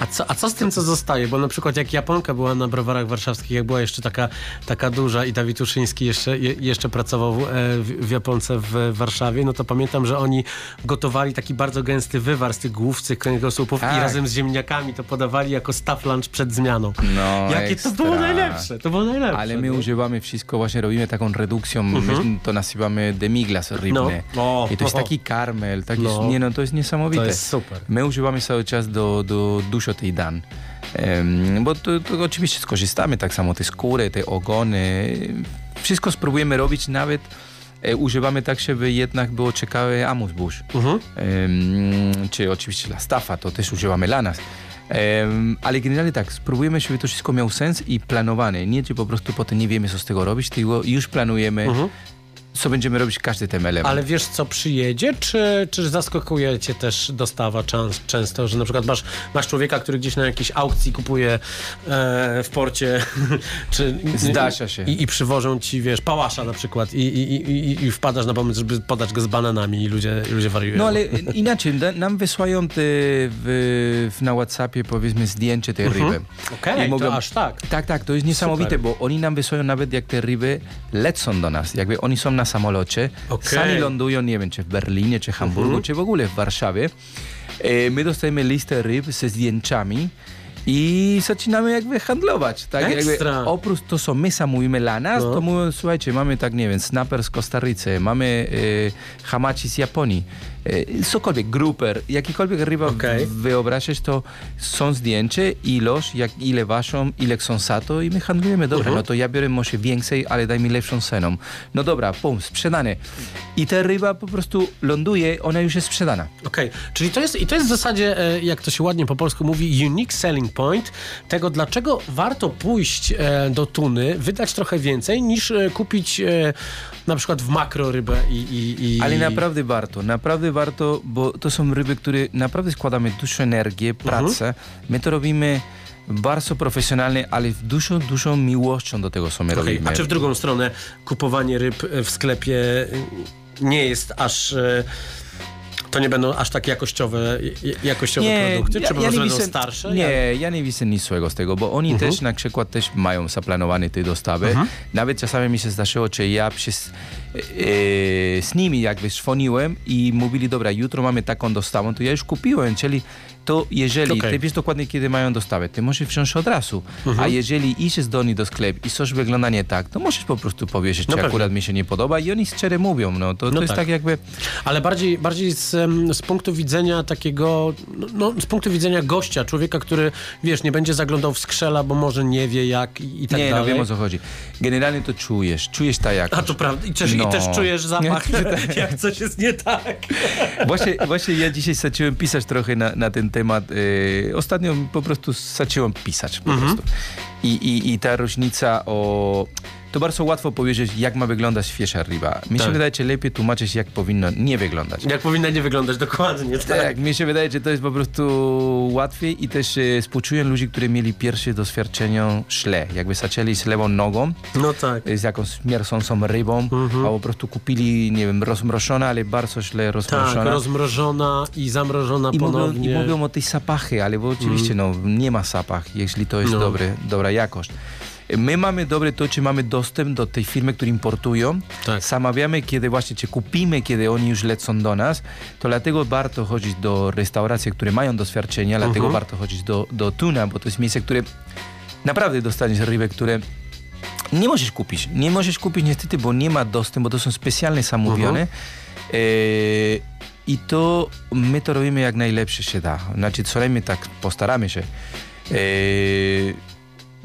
B: A co, a co z tym, co zostaje? Bo na przykład jak Japonka była na browarach warszawskich, jak była jeszcze taka, taka duża i Dawid Uszyński jeszcze, je, jeszcze pracował e, w, w Japonce w Warszawie, no to pamiętam, że oni gotowali taki bardzo gęsty wywar z tych główcy kręgosłupów
C: Tak.
B: i razem z ziemniakami to podawali jako staff lunch przed zmianą.
C: No,
B: Jakie
C: ekstra.
B: to było najlepsze, to było najlepsze.
C: Ale my
B: no.
C: używamy wszystko, właśnie robimy taką redukcją,
B: Mhm.
C: my to nazywamy demiglas rybny.
B: No. O,
C: I to jest taki karmel, taki,
B: No.
C: nie no, to jest niesamowite.
B: To jest super.
C: My używamy cały czas do, do dużo tej dan. Em, bo to, to oczywiście skorzystamy tak samo te skóry, te ogony. Wszystko spróbujemy robić, nawet e, używamy tak, żeby jednak było ciekawe amus bush.
B: Mhm.
C: Em, czy oczywiście dla staffa, to też używamy dla nas. Em, ale generalnie tak, spróbujemy, żeby to wszystko miało sens i planowane. Nie, że po prostu potem nie wiemy, co z tego robić, tylko już planujemy, co będziemy robić każdy ten element.
B: Ale wiesz, co przyjedzie, czy, czy zaskakuje cię też dostawa czas, często, że na przykład masz, masz człowieka, który gdzieś na jakiejś aukcji kupuje e, w porcie, czy...
C: Zdarza się.
B: I, I przywożą ci, wiesz, pałasza na przykład i, i, i, i- wpadasz na pomysł, żeby podać go z bananami i ludzie, i ludzie wariują.
C: No ale inaczej, nam wysyłają te w, w, na Whatsappie powiedzmy zdjęcie tej
B: Mhm.
C: ryby.
B: Okej,
C: I
B: to aż tak.
C: Tak, tak, to jest niesamowite,
B: Super.
C: bo oni nam wysyłają nawet jak te ryby lecą do nas. Jakby oni są na samolocie,
B: Okej.
C: sami lądują, nie wiem, czy w Berlinie, czy Hamburgu,
B: Mhm.
C: czy w ogóle w Warszawie. E, my dostajemy listę ryb ze zdjęciami i zaczynamy jakby handlować. Tak?
B: Ekstra.
C: Jakby oprócz to, co my sam mówimy dla nas,
B: No.
C: to mówią, słuchajcie, mamy tak, nie wiem, snapper z Kostarycy, mamy e, hamachi z Japonii, cokolwiek, gruper, jakikolwiek ryba
B: Okej.
C: w- wyobrazić, to są zdjęcie, ilość, jak, ile ważą, ile chcą sato i my handlujemy. Dobra,
B: Mhm.
C: no to ja biorę może więcej, ale daj mi lepszą ceną. No dobra, pum, sprzedane. I ta ryba po prostu ląduje, ona już jest sprzedana.
B: Okej, czyli to jest, i to jest w zasadzie, e, jak to się ładnie po polsku mówi, unique selling point tego, dlaczego warto pójść e, do tuny, wydać trochę więcej, niż e, kupić e, na przykład w makro rybę i... i, i
C: Ale naprawdę warto, naprawdę warto, bo to są ryby, które naprawdę składamy dużo energii, pracę. My to robimy bardzo profesjonalnie, ale z dużą, dużą miłością do tego, co my
B: Okej,
C: robimy.
B: A czy w drugą stronę kupowanie ryb e, w sklepie e, nie jest aż... e, To nie będą aż tak jakościowe, e, jakościowe produkty? czy po prostu będą starsze?
C: Nie, ja nie widzę nic złego z tego, bo oni
B: Mhm.
C: też na przykład też mają zaplanowane te dostawy.
B: Mhm.
C: Nawet czasami mi się zdarzyło, że ja przez, e, z nimi jakby dzwoniłem i mówili, dobra, jutro mamy taką dostawę, to ja już kupiłem, czyli to jeżeli,
B: Okej.
C: ty wiesz dokładnie kiedy mają dostawę, ty musisz wziąć od razu,
B: Mhm.
C: a jeżeli idziesz do nich do sklepu i coś wygląda nie tak, to musisz po prostu powiedzieć,
B: No
C: czy
B: pewnie.
C: akurat mi się nie podoba i oni szczerze mówią, no to, to
B: No
C: jest
B: tak.
C: tak jakby...
B: Ale bardziej, bardziej z, z punktu widzenia takiego, no, no, z punktu widzenia gościa, człowieka, który, wiesz, nie będzie zaglądał w skrzela, bo może nie wie jak i, i tak
C: nie,
B: dalej.
C: no wiem o co chodzi. Generalnie to czujesz, czujesz ta jakość.
B: A to prawda. I też,
C: No.
B: i też czujesz zapach,
C: Nie,
B: jak coś jest nie tak.
C: Właśnie, właśnie ja dzisiaj zacząłem pisać trochę na, na ten temat. E, ostatnio po prostu zacząłem pisać po
B: Mhm.
C: prostu. I, i, I ta różnica o... To bardzo łatwo powiedzieć, jak ma wyglądać świeża ryba. Mi się
B: Tak.
C: wydaje, że lepiej tłumaczyć, jak powinno nie wyglądać.
B: Jak powinna nie wyglądać dokładnie, tak.
C: Tak, mi się wydaje, że to jest po prostu łatwiej i też e, współczuję ludzi, którzy mieli pierwsze doświadczenie źle. Jakby zaczęli z lewą nogą,
B: No tak.
C: z jakąś śmierdzącą rybą,
B: Mhm.
C: a po prostu kupili, nie wiem, rozmroszona, ale bardzo źle
B: Tak,
C: rozmroszona.
B: rozmrożona i zamrożona
C: I mówią,
B: ponownie.
C: I mówią o tej zapachy, ale bo oczywiście no, nie ma zapach, jeśli to jest
B: No.
C: dobry, dobra jakość. My mamy dobre to, czy mamy dostęp do tej firmy, które importują.
B: Tak.
C: Zamawiamy, kiedy właśnie, czy kupimy, kiedy oni już lecą do nas. To dlatego warto chodzić do restauracji, które mają doświadczenia, dlatego
B: Mhm.
C: warto chodzić do, do Tuna, bo to jest miejsce, które naprawdę dostaniesz ryby, które nie możesz kupić. Nie możesz kupić niestety, bo nie ma dostępu, bo to są specjalnie zamówione. E, I to my to robimy jak najlepsze się da. Znaczy, co najmniej tak postaramy się. E,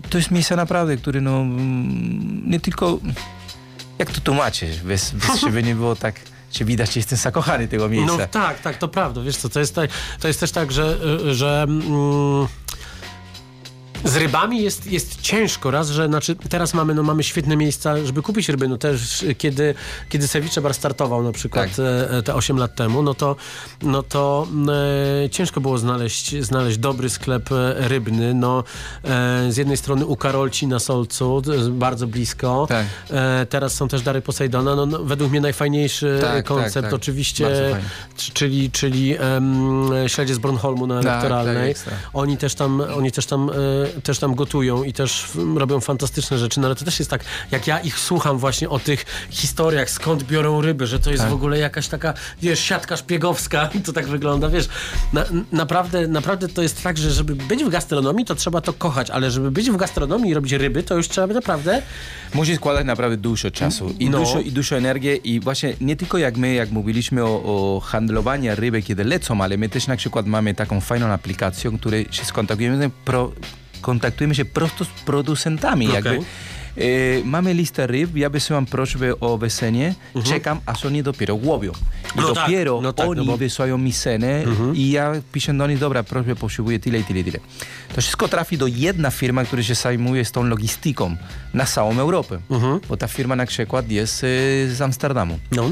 C: to jest miejsce naprawdę, które no mm, nie tylko jak to tłumaczyć, bez, bez żeby nie było tak, że widać, że jestem zakochany tego miejsca.
B: No tak, tak, to prawda. Wiesz co, to jest, tak, to jest też tak, że, y, że mm, Z rybami jest, jest ciężko. Raz, że znaczy teraz mamy, no, mamy świetne miejsca, żeby kupić ryby. No też kiedy, kiedy Ceviche Bar startował na przykład
C: Tak.
B: e, te 8 lat temu, no to, no to e, ciężko było znaleźć, znaleźć dobry sklep e, rybny. No, e, z jednej strony u Karolci na Solcu, bardzo blisko.
C: Tak.
B: E, teraz są też Dary Posejdona. No, no, według mnie najfajniejszy
C: Tak,
B: e, koncept
C: tak, tak.
B: oczywiście, czyli, czyli em, śledzie z Bornholmu na
C: Tak,
B: elektoralnej.
C: tak.
B: Oni też tam, oni też tam, e, też tam gotują i też mm, robią fantastyczne rzeczy, no ale to też jest tak, jak ja ich słucham właśnie o tych historiach, skąd biorą ryby, że to jest
C: Tak.
B: w ogóle jakaś taka, wiesz, siatka szpiegowska i to tak wygląda, wiesz, na, naprawdę, naprawdę to jest tak, że żeby być w gastronomii, to trzeba to kochać, ale żeby być w gastronomii i robić ryby, to już trzeba naprawdę
C: Musi składać naprawdę dużo czasu i,
B: No.
C: dużo, i dużo energii i właśnie nie tylko jak my, jak mówiliśmy o, o handlowaniu ryby, kiedy lecą, ale my też na przykład mamy taką fajną aplikację, której się skontaktujemy, pro, kontaktujemy się prosto z producentami.
B: Okej.
C: Jakby. E, mamy listę ryb, ja wysyłam prośbę o wesenie, czekam, aż oni dopiero łowią. I
B: No tak,
C: dopiero
B: no tak, no
C: oni
B: bo-
C: wysyłają mi cenę i ja piszę do nich, dobra, proszę, potrzebuję tyle i tyle i tyle. To wszystko trafi do jedna firma, która się zajmuje z tą logistyką na całą Europę. Bo ta firma na przykład jest e, z Amsterdamu.
B: No.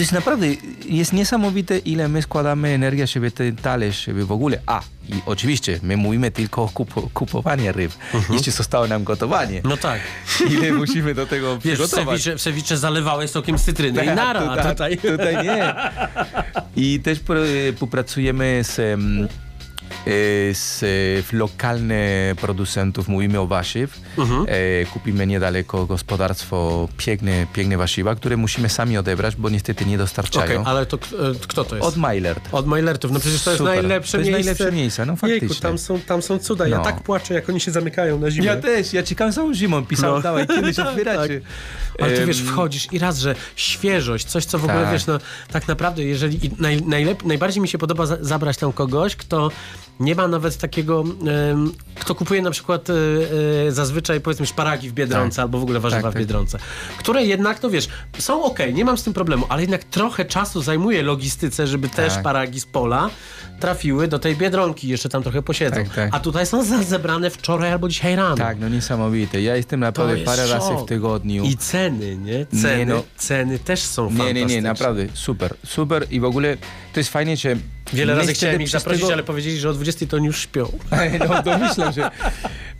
C: To jest naprawdę, jest niesamowite, ile my składamy energii, żeby ten talerz, żeby w ogóle, a i oczywiście, my mówimy tylko o kupo, kupowaniu ryb, jeszcze zostało nam gotowanie.
B: No tak.
C: Ile musimy do tego
B: Wiesz, w
C: przygotować.
B: ceviche, w ceviche zalewałeś sokiem z cytryny i
C: Tak,
B: nara,
C: tutaj-
B: tutaj...
C: tutaj nie. I też współpracujemy z, em, e, z lokalnych producentów, mówimy o warzyw.
B: Mhm.
C: E, kupimy niedaleko gospodarstwo piękne, piękne warzywa, które musimy sami odebrać, bo niestety nie dostarczają.
B: ale to e, kto to jest?
C: Od Mailert.
B: Od Mailertów. No przecież to jest
C: Super.
B: najlepsze
C: To jest
B: miejsce.
C: najlepsze miejsce, no faktycznie.
B: Jejku, tam są, tam są cuda. Ja
C: No.
B: tak płaczę, jak oni się zamykają na zimę.
C: Ja też, ja czekałem całą zimą, pisałem,
B: No.
C: dawaj, kiedyś otwieracie.
B: Ale ty wiesz, wchodzisz i raz, że świeżość, coś co w ogóle
C: Tak.
B: wiesz, no tak naprawdę, jeżeli naj, najlep, najbardziej mi się podoba za, zabrać tam kogoś, kto nie ma nawet takiego, kto kupuje na przykład e, e, zazwyczaj powiedzmy szparagi w Biedronce
C: Tak.
B: albo w ogóle warzywa
C: Tak,
B: w
C: tak.
B: Biedronce, które jednak, no wiesz, są ok, nie mam z tym problemu, ale jednak trochę czasu zajmuje logistyce, żeby te
C: Tak.
B: szparagi z pola trafiły do tej Biedronki, jeszcze tam trochę posiedzą.
C: Tak, tak.
B: A tutaj są zebrane wczoraj albo dzisiaj rano.
C: Tak, no niesamowite. Ja jestem
B: To
C: naprawdę
B: jest
C: parę razy
B: szok.
C: w tygodniu.
B: I ceny, nie? Ceny,
C: Nie, no.
B: ceny też są
C: Nie,
B: fantastyczne.
C: nie, nie, naprawdę, super, super i w ogóle to jest fajnie, że...
B: Wiele razy chciałem ich zaprosić,
C: tego-
B: ale powiedzieli, że o 20 to oni już śpią.
C: No, domyślam się.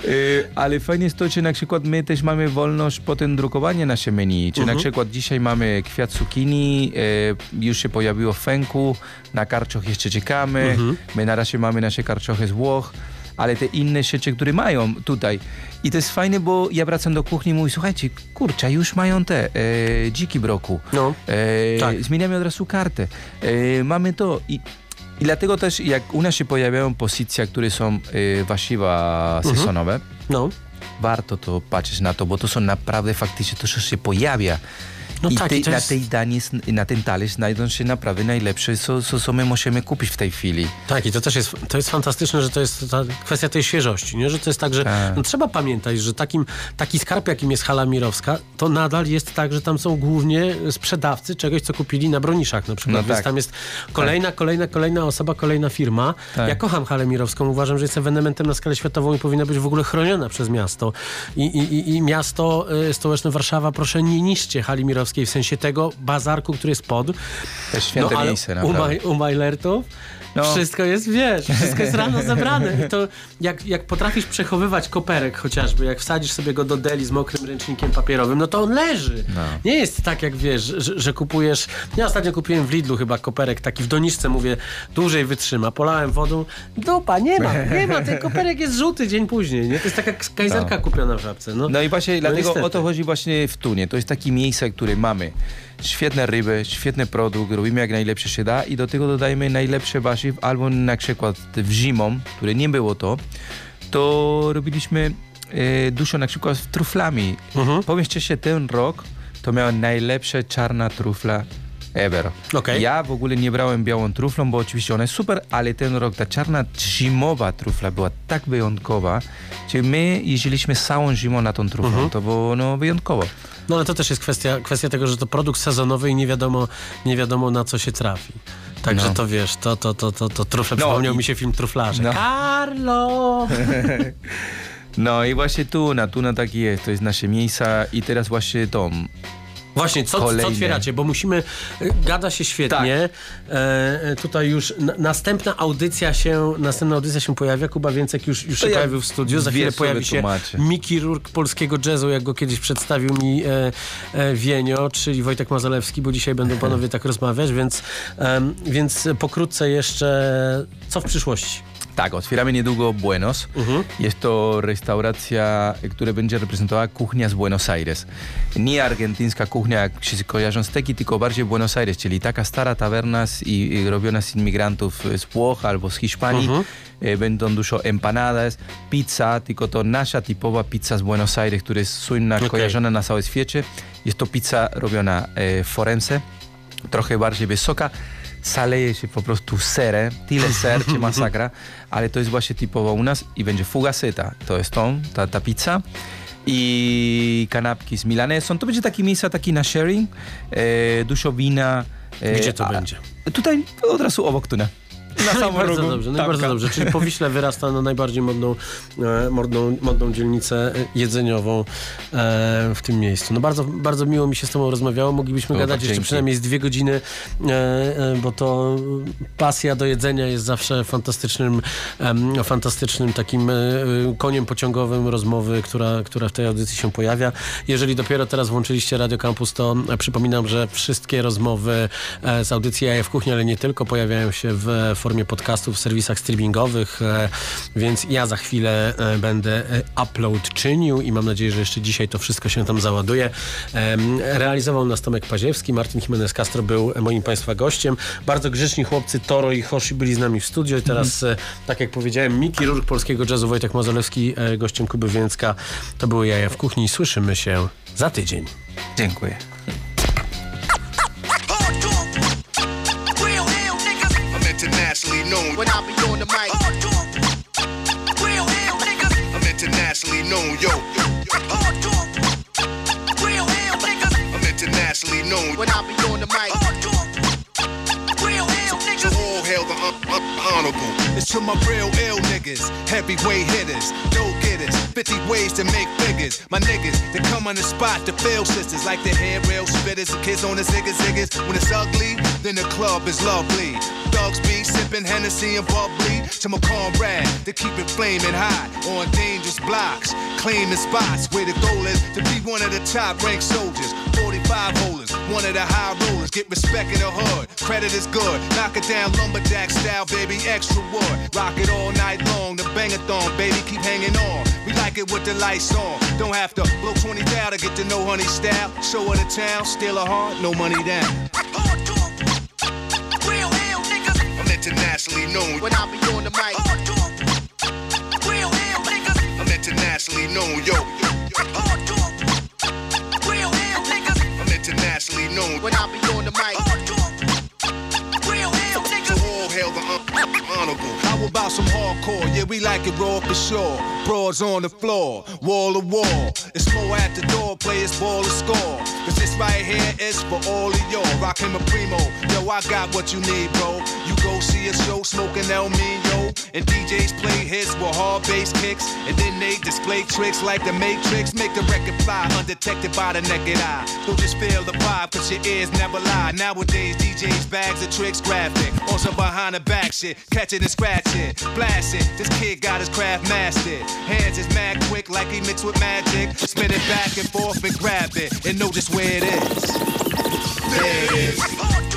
C: Y, Ale fajnie jest to, że na przykład my też mamy wolność potem drukowania nasze menu. Czy na
B: Mhm.
C: przykład dzisiaj mamy kwiat cukinii, e, już się pojawiło w fęku, na karczoch jeszcze czekamy,
B: Mhm.
C: my na razie mamy nasze karczochy z Włoch, ale te inne rzeczy, które mają tutaj. I to jest fajne, bo ja wracam do kuchni i mówię, słuchajcie, kurczę, już mają te e, dziki broku.
B: No.
C: E,
B: Tak.
C: Zmieniamy od razu kartę. E, mamy to i i dlatego też, jak u nas się pojawiają pozycje, które są y, warzywa sezonowe,
B: No.
C: warto to patrzeć na to, bo to są naprawdę faktycznie to, co się pojawia.
B: No
C: I
B: tak,
C: tej- na
B: jest-
C: tej danie, na ten talerz znajdą się naprawdę najlepsze, co, co, co my możemy kupić w tej chwili.
B: Tak, i to też jest, to jest fantastyczne, że to jest ta kwestia tej świeżości, nie? że to jest tak, że
C: Tak.
B: no, trzeba pamiętać, że takim, taki skarb, jakim jest hala mirowska, to nadal jest tak, że tam są głównie sprzedawcy czegoś, co kupili na broniszach na przykład,
C: No
B: więc
C: tak.
B: tam jest kolejna, kolejna, kolejna osoba, kolejna firma.
C: Tak.
B: Ja kocham halę mirowską, uważam, że jest ewenementem na skalę światową i powinna być w ogóle chroniona przez miasto. I, i, i- i miasto y, stołeczne Warszawa, proszę nie niszcie hali mirowskiej, w sensie tego bazarku, który jest pod.
C: To jest święte
B: ale
C: miejsce,
B: u,
C: naprawdę.
B: Maj, u Majlertów
C: No.
B: wszystko jest, wiesz, wszystko jest rano zebrane. I to jak, jak potrafisz przechowywać koperek chociażby, jak wsadzisz sobie go do deli z mokrym ręcznikiem papierowym, no to on leży.
C: No.
B: Nie jest tak, jak wiesz, że, że kupujesz... Ja ostatnio kupiłem w Lidlu chyba koperek taki w doniczce, mówię, dłużej wytrzyma. Polałem wodą, dupa, nie ma, nie ma, ten koperek jest żółty dzień później, nie? To jest taka kajzerka
C: No.
B: kupiona w żabce. No,
C: No i właśnie dlatego
B: niestety.
C: o to chodzi właśnie w Tunie. To jest takie miejsce, które mamy. Świetne ryby, świetny produkt, robimy jak najlepsze się da i do tego dodajemy najlepsze warzyw, albo na przykład w zimą, które nie było to, to robiliśmy e, dużo na przykład z truflami.
B: Mhm.
C: Powiem szczerze, ten rok to miała najlepsza czarna trufla ever.
B: Okej.
C: Ja w ogóle nie brałem białą truflą, bo oczywiście ona jest super, ale ten rok ta czarna zimowa trufla była tak wyjątkowa, że my jeździliśmy całą zimą na tą truflą.
B: Mhm.
C: To było no, wyjątkowo.
B: No ale to też jest kwestia, kwestia tego, że to produkt sezonowy i nie wiadomo, nie wiadomo na co się trafi. Także
C: No.
B: to wiesz, to, to, to, to, to trufle,
C: No
B: przypomniał
C: i-
B: mi się film Truflarze.
C: No.
B: Carlo!
C: No i właśnie tu, na, tu na tak jest, to jest nasze miejsca i teraz właśnie to.
B: Właśnie, co, co otwieracie? Bo musimy, y, gada się świetnie. E, e, tutaj już na, następna audycja się, następna audycja się pojawia. Kuba Więcek już, już
C: To
B: się
C: ja
B: pojawił w studiu. Za chwilę pojawi się. Miki Rurk polskiego jazzu, jak go kiedyś przedstawił mi e, e, Wienio, czyli Wojtek Mazalewski, bo dzisiaj będą panowie tak rozmawiać, więc, więc pokrótce jeszcze co w przyszłości?
C: Tak, otwieramy niedługo Buenos. Jest to restauracja, która będzie reprezentowała kuchnia z Buenos Aires. Nie argentyńska kuchnia, jak się kojarzą steki, tylko bardziej Buenos Aires, czyli taka stara tawerna z, i, i robiona z imigrantów z Włoch albo z Hiszpanii. E, Będą dużo empanadas, pizza, tylko to nasza typowa pizza z Buenos Aires, która jest słynna,
B: Okej.
C: kojarzona na całym świecie. Jest to pizza robiona e, w Forense, trochę bardziej wysoka. Zaleje się po prostu serem, tyle ser, czy masakra, ale to jest właśnie typowo u nas i będzie fugaceta, to jest tą, ta, ta pizza i kanapki z milanesą. To będzie taki miejsce taki na sharing, e, dużo wina. e,
B: Gdzie to
C: a-
B: będzie?
C: Tutaj od razu obok tunę. Na
B: No
C: samym rogu.
B: dobrze, no bardzo dobrze. Czyli po Wiśle wyrasta na najbardziej modną, e, modną, modną dzielnicę e, jedzeniową e, w tym miejscu. No bardzo, bardzo miło mi się z tobą rozmawiało. Moglibyśmy
C: O,
B: gadać
C: tak,
B: jeszcze przynajmniej z dwie godziny, e, bo to pasja do jedzenia jest zawsze fantastycznym, fantastycznym takim koniem pociągowym rozmowy, która, która w tej audycji się pojawia. Jeżeli dopiero teraz włączyliście Radio Campus, to przypominam, że wszystkie rozmowy z audycji Jaja w Kuchni, ale nie tylko, pojawiają się w formie podcastów w serwisach streamingowych, e, więc ja za chwilę e, będę e, upload czynił i mam nadzieję, że jeszcze dzisiaj to wszystko się tam załaduje. Realizował nas Tomek Paziewski, Martin Jimenez Castro był moim Państwa gościem. Bardzo grzeczni chłopcy Toro i Hoshi byli z nami w studio i teraz, e, tak jak powiedziałem, Miki Rurk polskiego jazzu, Wojtek Mazalewski e, gościem Kuby Więcka. To były Jaja w Kuchni. Słyszymy się za tydzień.
C: Dziękuję.
N: To
G: my real ill niggas, heavyweight hitters, dough getters, 50 ways to make figures. My niggas, they come on the spot to fail sisters, like the hair rail spitters, the kids on the ziggas ziggas. When it's ugly, then the club is lovely. Thugs be sipping Hennessy and bubbly to my comrade to keep it flaming hot on dangerous blocks, claiming spots where the goal is to be one of the top ranked soldiers. 45 holders, one of the high rollers, get respect in the hood. Credit is good, knock it down lumberjack style, baby, extra wood. Rock it all night long, the bangathon, baby, keep hanging on. We like it with the lights on. Don't have to blow 20 down to get to know honey style. Show her the town, steal her heart, no money down.
N: Real hell niggas. I'm internationally known when I be on the mic. Real hell niggas. I'm internationally known, yo. Real internationally known when I be on the mic. Real hell all hail the un- honorable.
G: How about some hardcore? Yeah, we like it raw for sure. Broads on the floor, wall to wall. It's more at the door, players ball to score. Cause this right here is for all of y'all. Rockin' a primo. Yo, I got what you need, bro. Go see a show smoking El Mino. And DJs play hits with hard bass kicks. And then they display tricks like the Matrix. Make the record fly undetected by the naked eye. Don't just feel the vibe, cause your ears never lie. Nowadays, DJs bags of tricks graphic. Some behind the back shit. Catch it and scratch it. Blast it. This kid got his craft mastered. Hands is mad quick like he mixed with magic. Spin it back and forth and grab it. And know just where it is. There it is.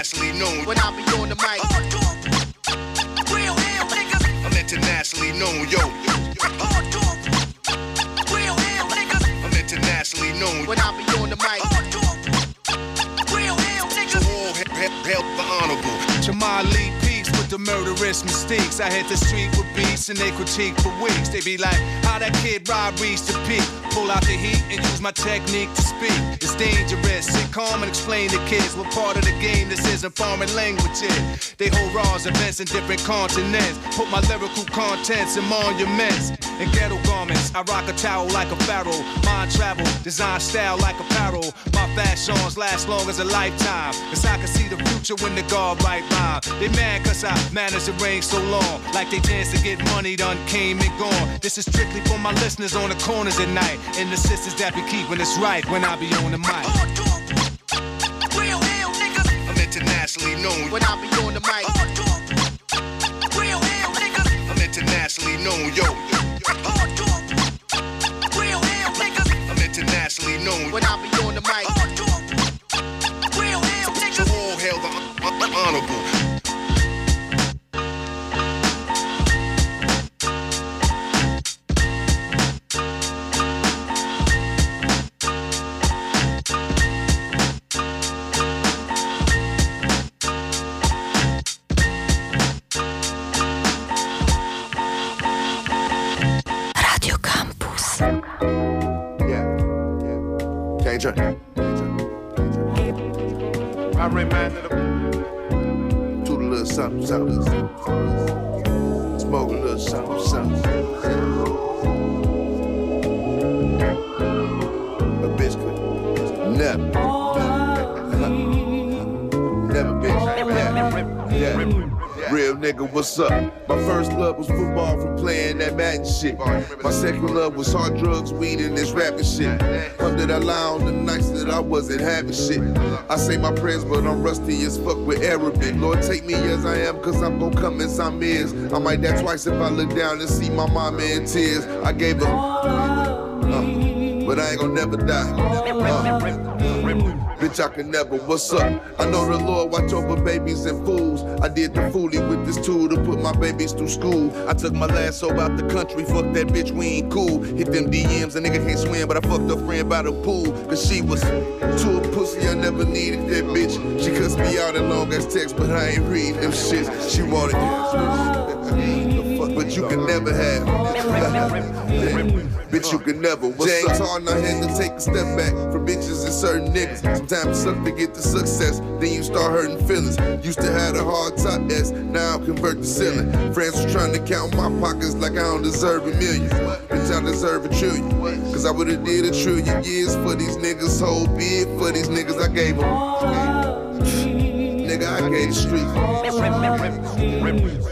N: Internationally known when I be on the mic. Real hell niggas. I'm internationally known, yo. Real hell niggas. I'm internationally known when I be on the mic. Real hell niggas.
G: To all hail, hail the honorable. Jamal Lee the murderous mistakes. I hit the street with beats and they critique for weeks. They be like, how that kid Rob reached the peak. Pull out the heat and use my technique to speak. It's dangerous. Sit calm and explain to kids what part of the game this is in foreign languages. They hold raws events in different continents. Put my lyrical contents in monuments and ghetto garments. I rock a towel like a pharaoh. Mind travel, design style like apparel. My fashions last long as a lifetime. Cause I can see the future when the guard right rhyme. They mad cause I managed to reign so long. Like they dance to get money done came and gone. This is strictly for my listeners on the corners at night. And the sisters that be keeping us right when I be on the mic.
N: Real ill niggas. I'm internationally known when I be on the mic. Real ill niggas. I'm internationally known, yo. Real ill niggas. I'm internationally known when I be on the mic. Real ill niggas. So all hail the hon- hon- honorable.
O: Shit. My second love was hard drugs, weed, and this rapping shit. Come did I lie on the nights that I wasn't having shit. I say my prayers, but I'm rusty as fuck with Arabic. Lord, take me as I am, cause I'm gonna come as I'm is. I might die twice if I look down and see my mama in tears. I gave her, uh, but I ain't gonna never die. Uh, Bitch, I can never. What's up? I know the Lord watch over babies and fools. I did the foolie with this tool to put my babies through school. I took my last soul out the country. Fuck that bitch, we ain't cool. Hit them DMs, a nigga can't swim, but I fucked a friend by the pool. Cause she was too pussy, I never needed that bitch. She cussed me out in long ass text, but I ain't read them shits. She wanted but you can never have. Bitch, you can never. What's James Harden, I had to take a step back for bitches and certain niggas. Sometimes it suck to get the success, then you start hurting feelings. Used to have a hard top S, now I'm convert to ceiling. Friends was trying to count my pockets like I don't deserve a million. Bitch, I deserve a trillion. Cause I would've did a trillion years for these niggas. Whole bid for these niggas, I gave them. Street.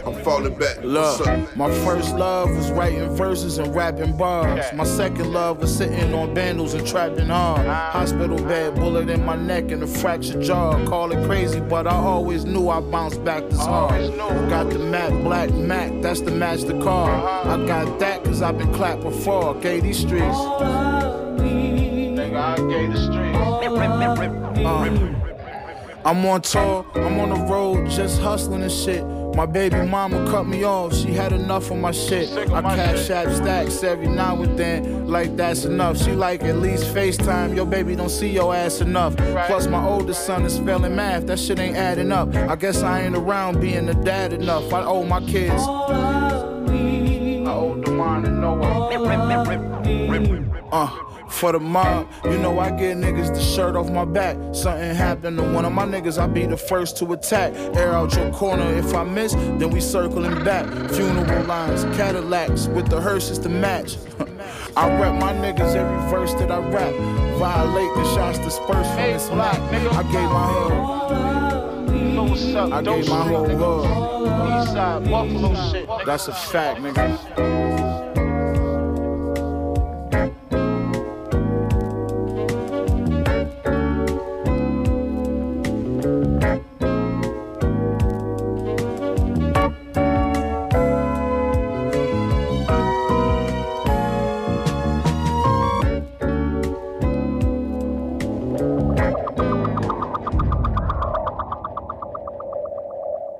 O: I'm falling back. Up?
P: my first love was writing verses and rapping bars. My second love was sitting on bandals and trapping hard. Hospital bed, bullet in my neck and a fractured jaw. Call it crazy, but I always knew I bounced back this hard. Got the Mac Black Mac, that's the match the car. I got that cause I've been clapped before. Gave these streets. Nigga, I gave the streets. Uh, I'm on tour, I'm on the road, just hustling and shit. My baby mama cut me off, she had enough of my shit. I cash app stacks every now and then, like that's enough. She like at least FaceTime, your baby don't see your ass enough. Plus my oldest son is failing math, that shit ain't adding up. I guess I ain't around being a dad enough. I owe my kids. I owe Demond and Noah. Uh, for the mob, you know I get niggas the shirt off my back. Something happened to one of my niggas, I be the first to attack. Air out your corner, if I miss, then we circling back. Funeral lines, Cadillacs with the hearses to match. I rep my niggas every verse that I rap. Violate the shots dispersed from this map. I gave my hood. I gave my whole hood. That's a fact, nigga.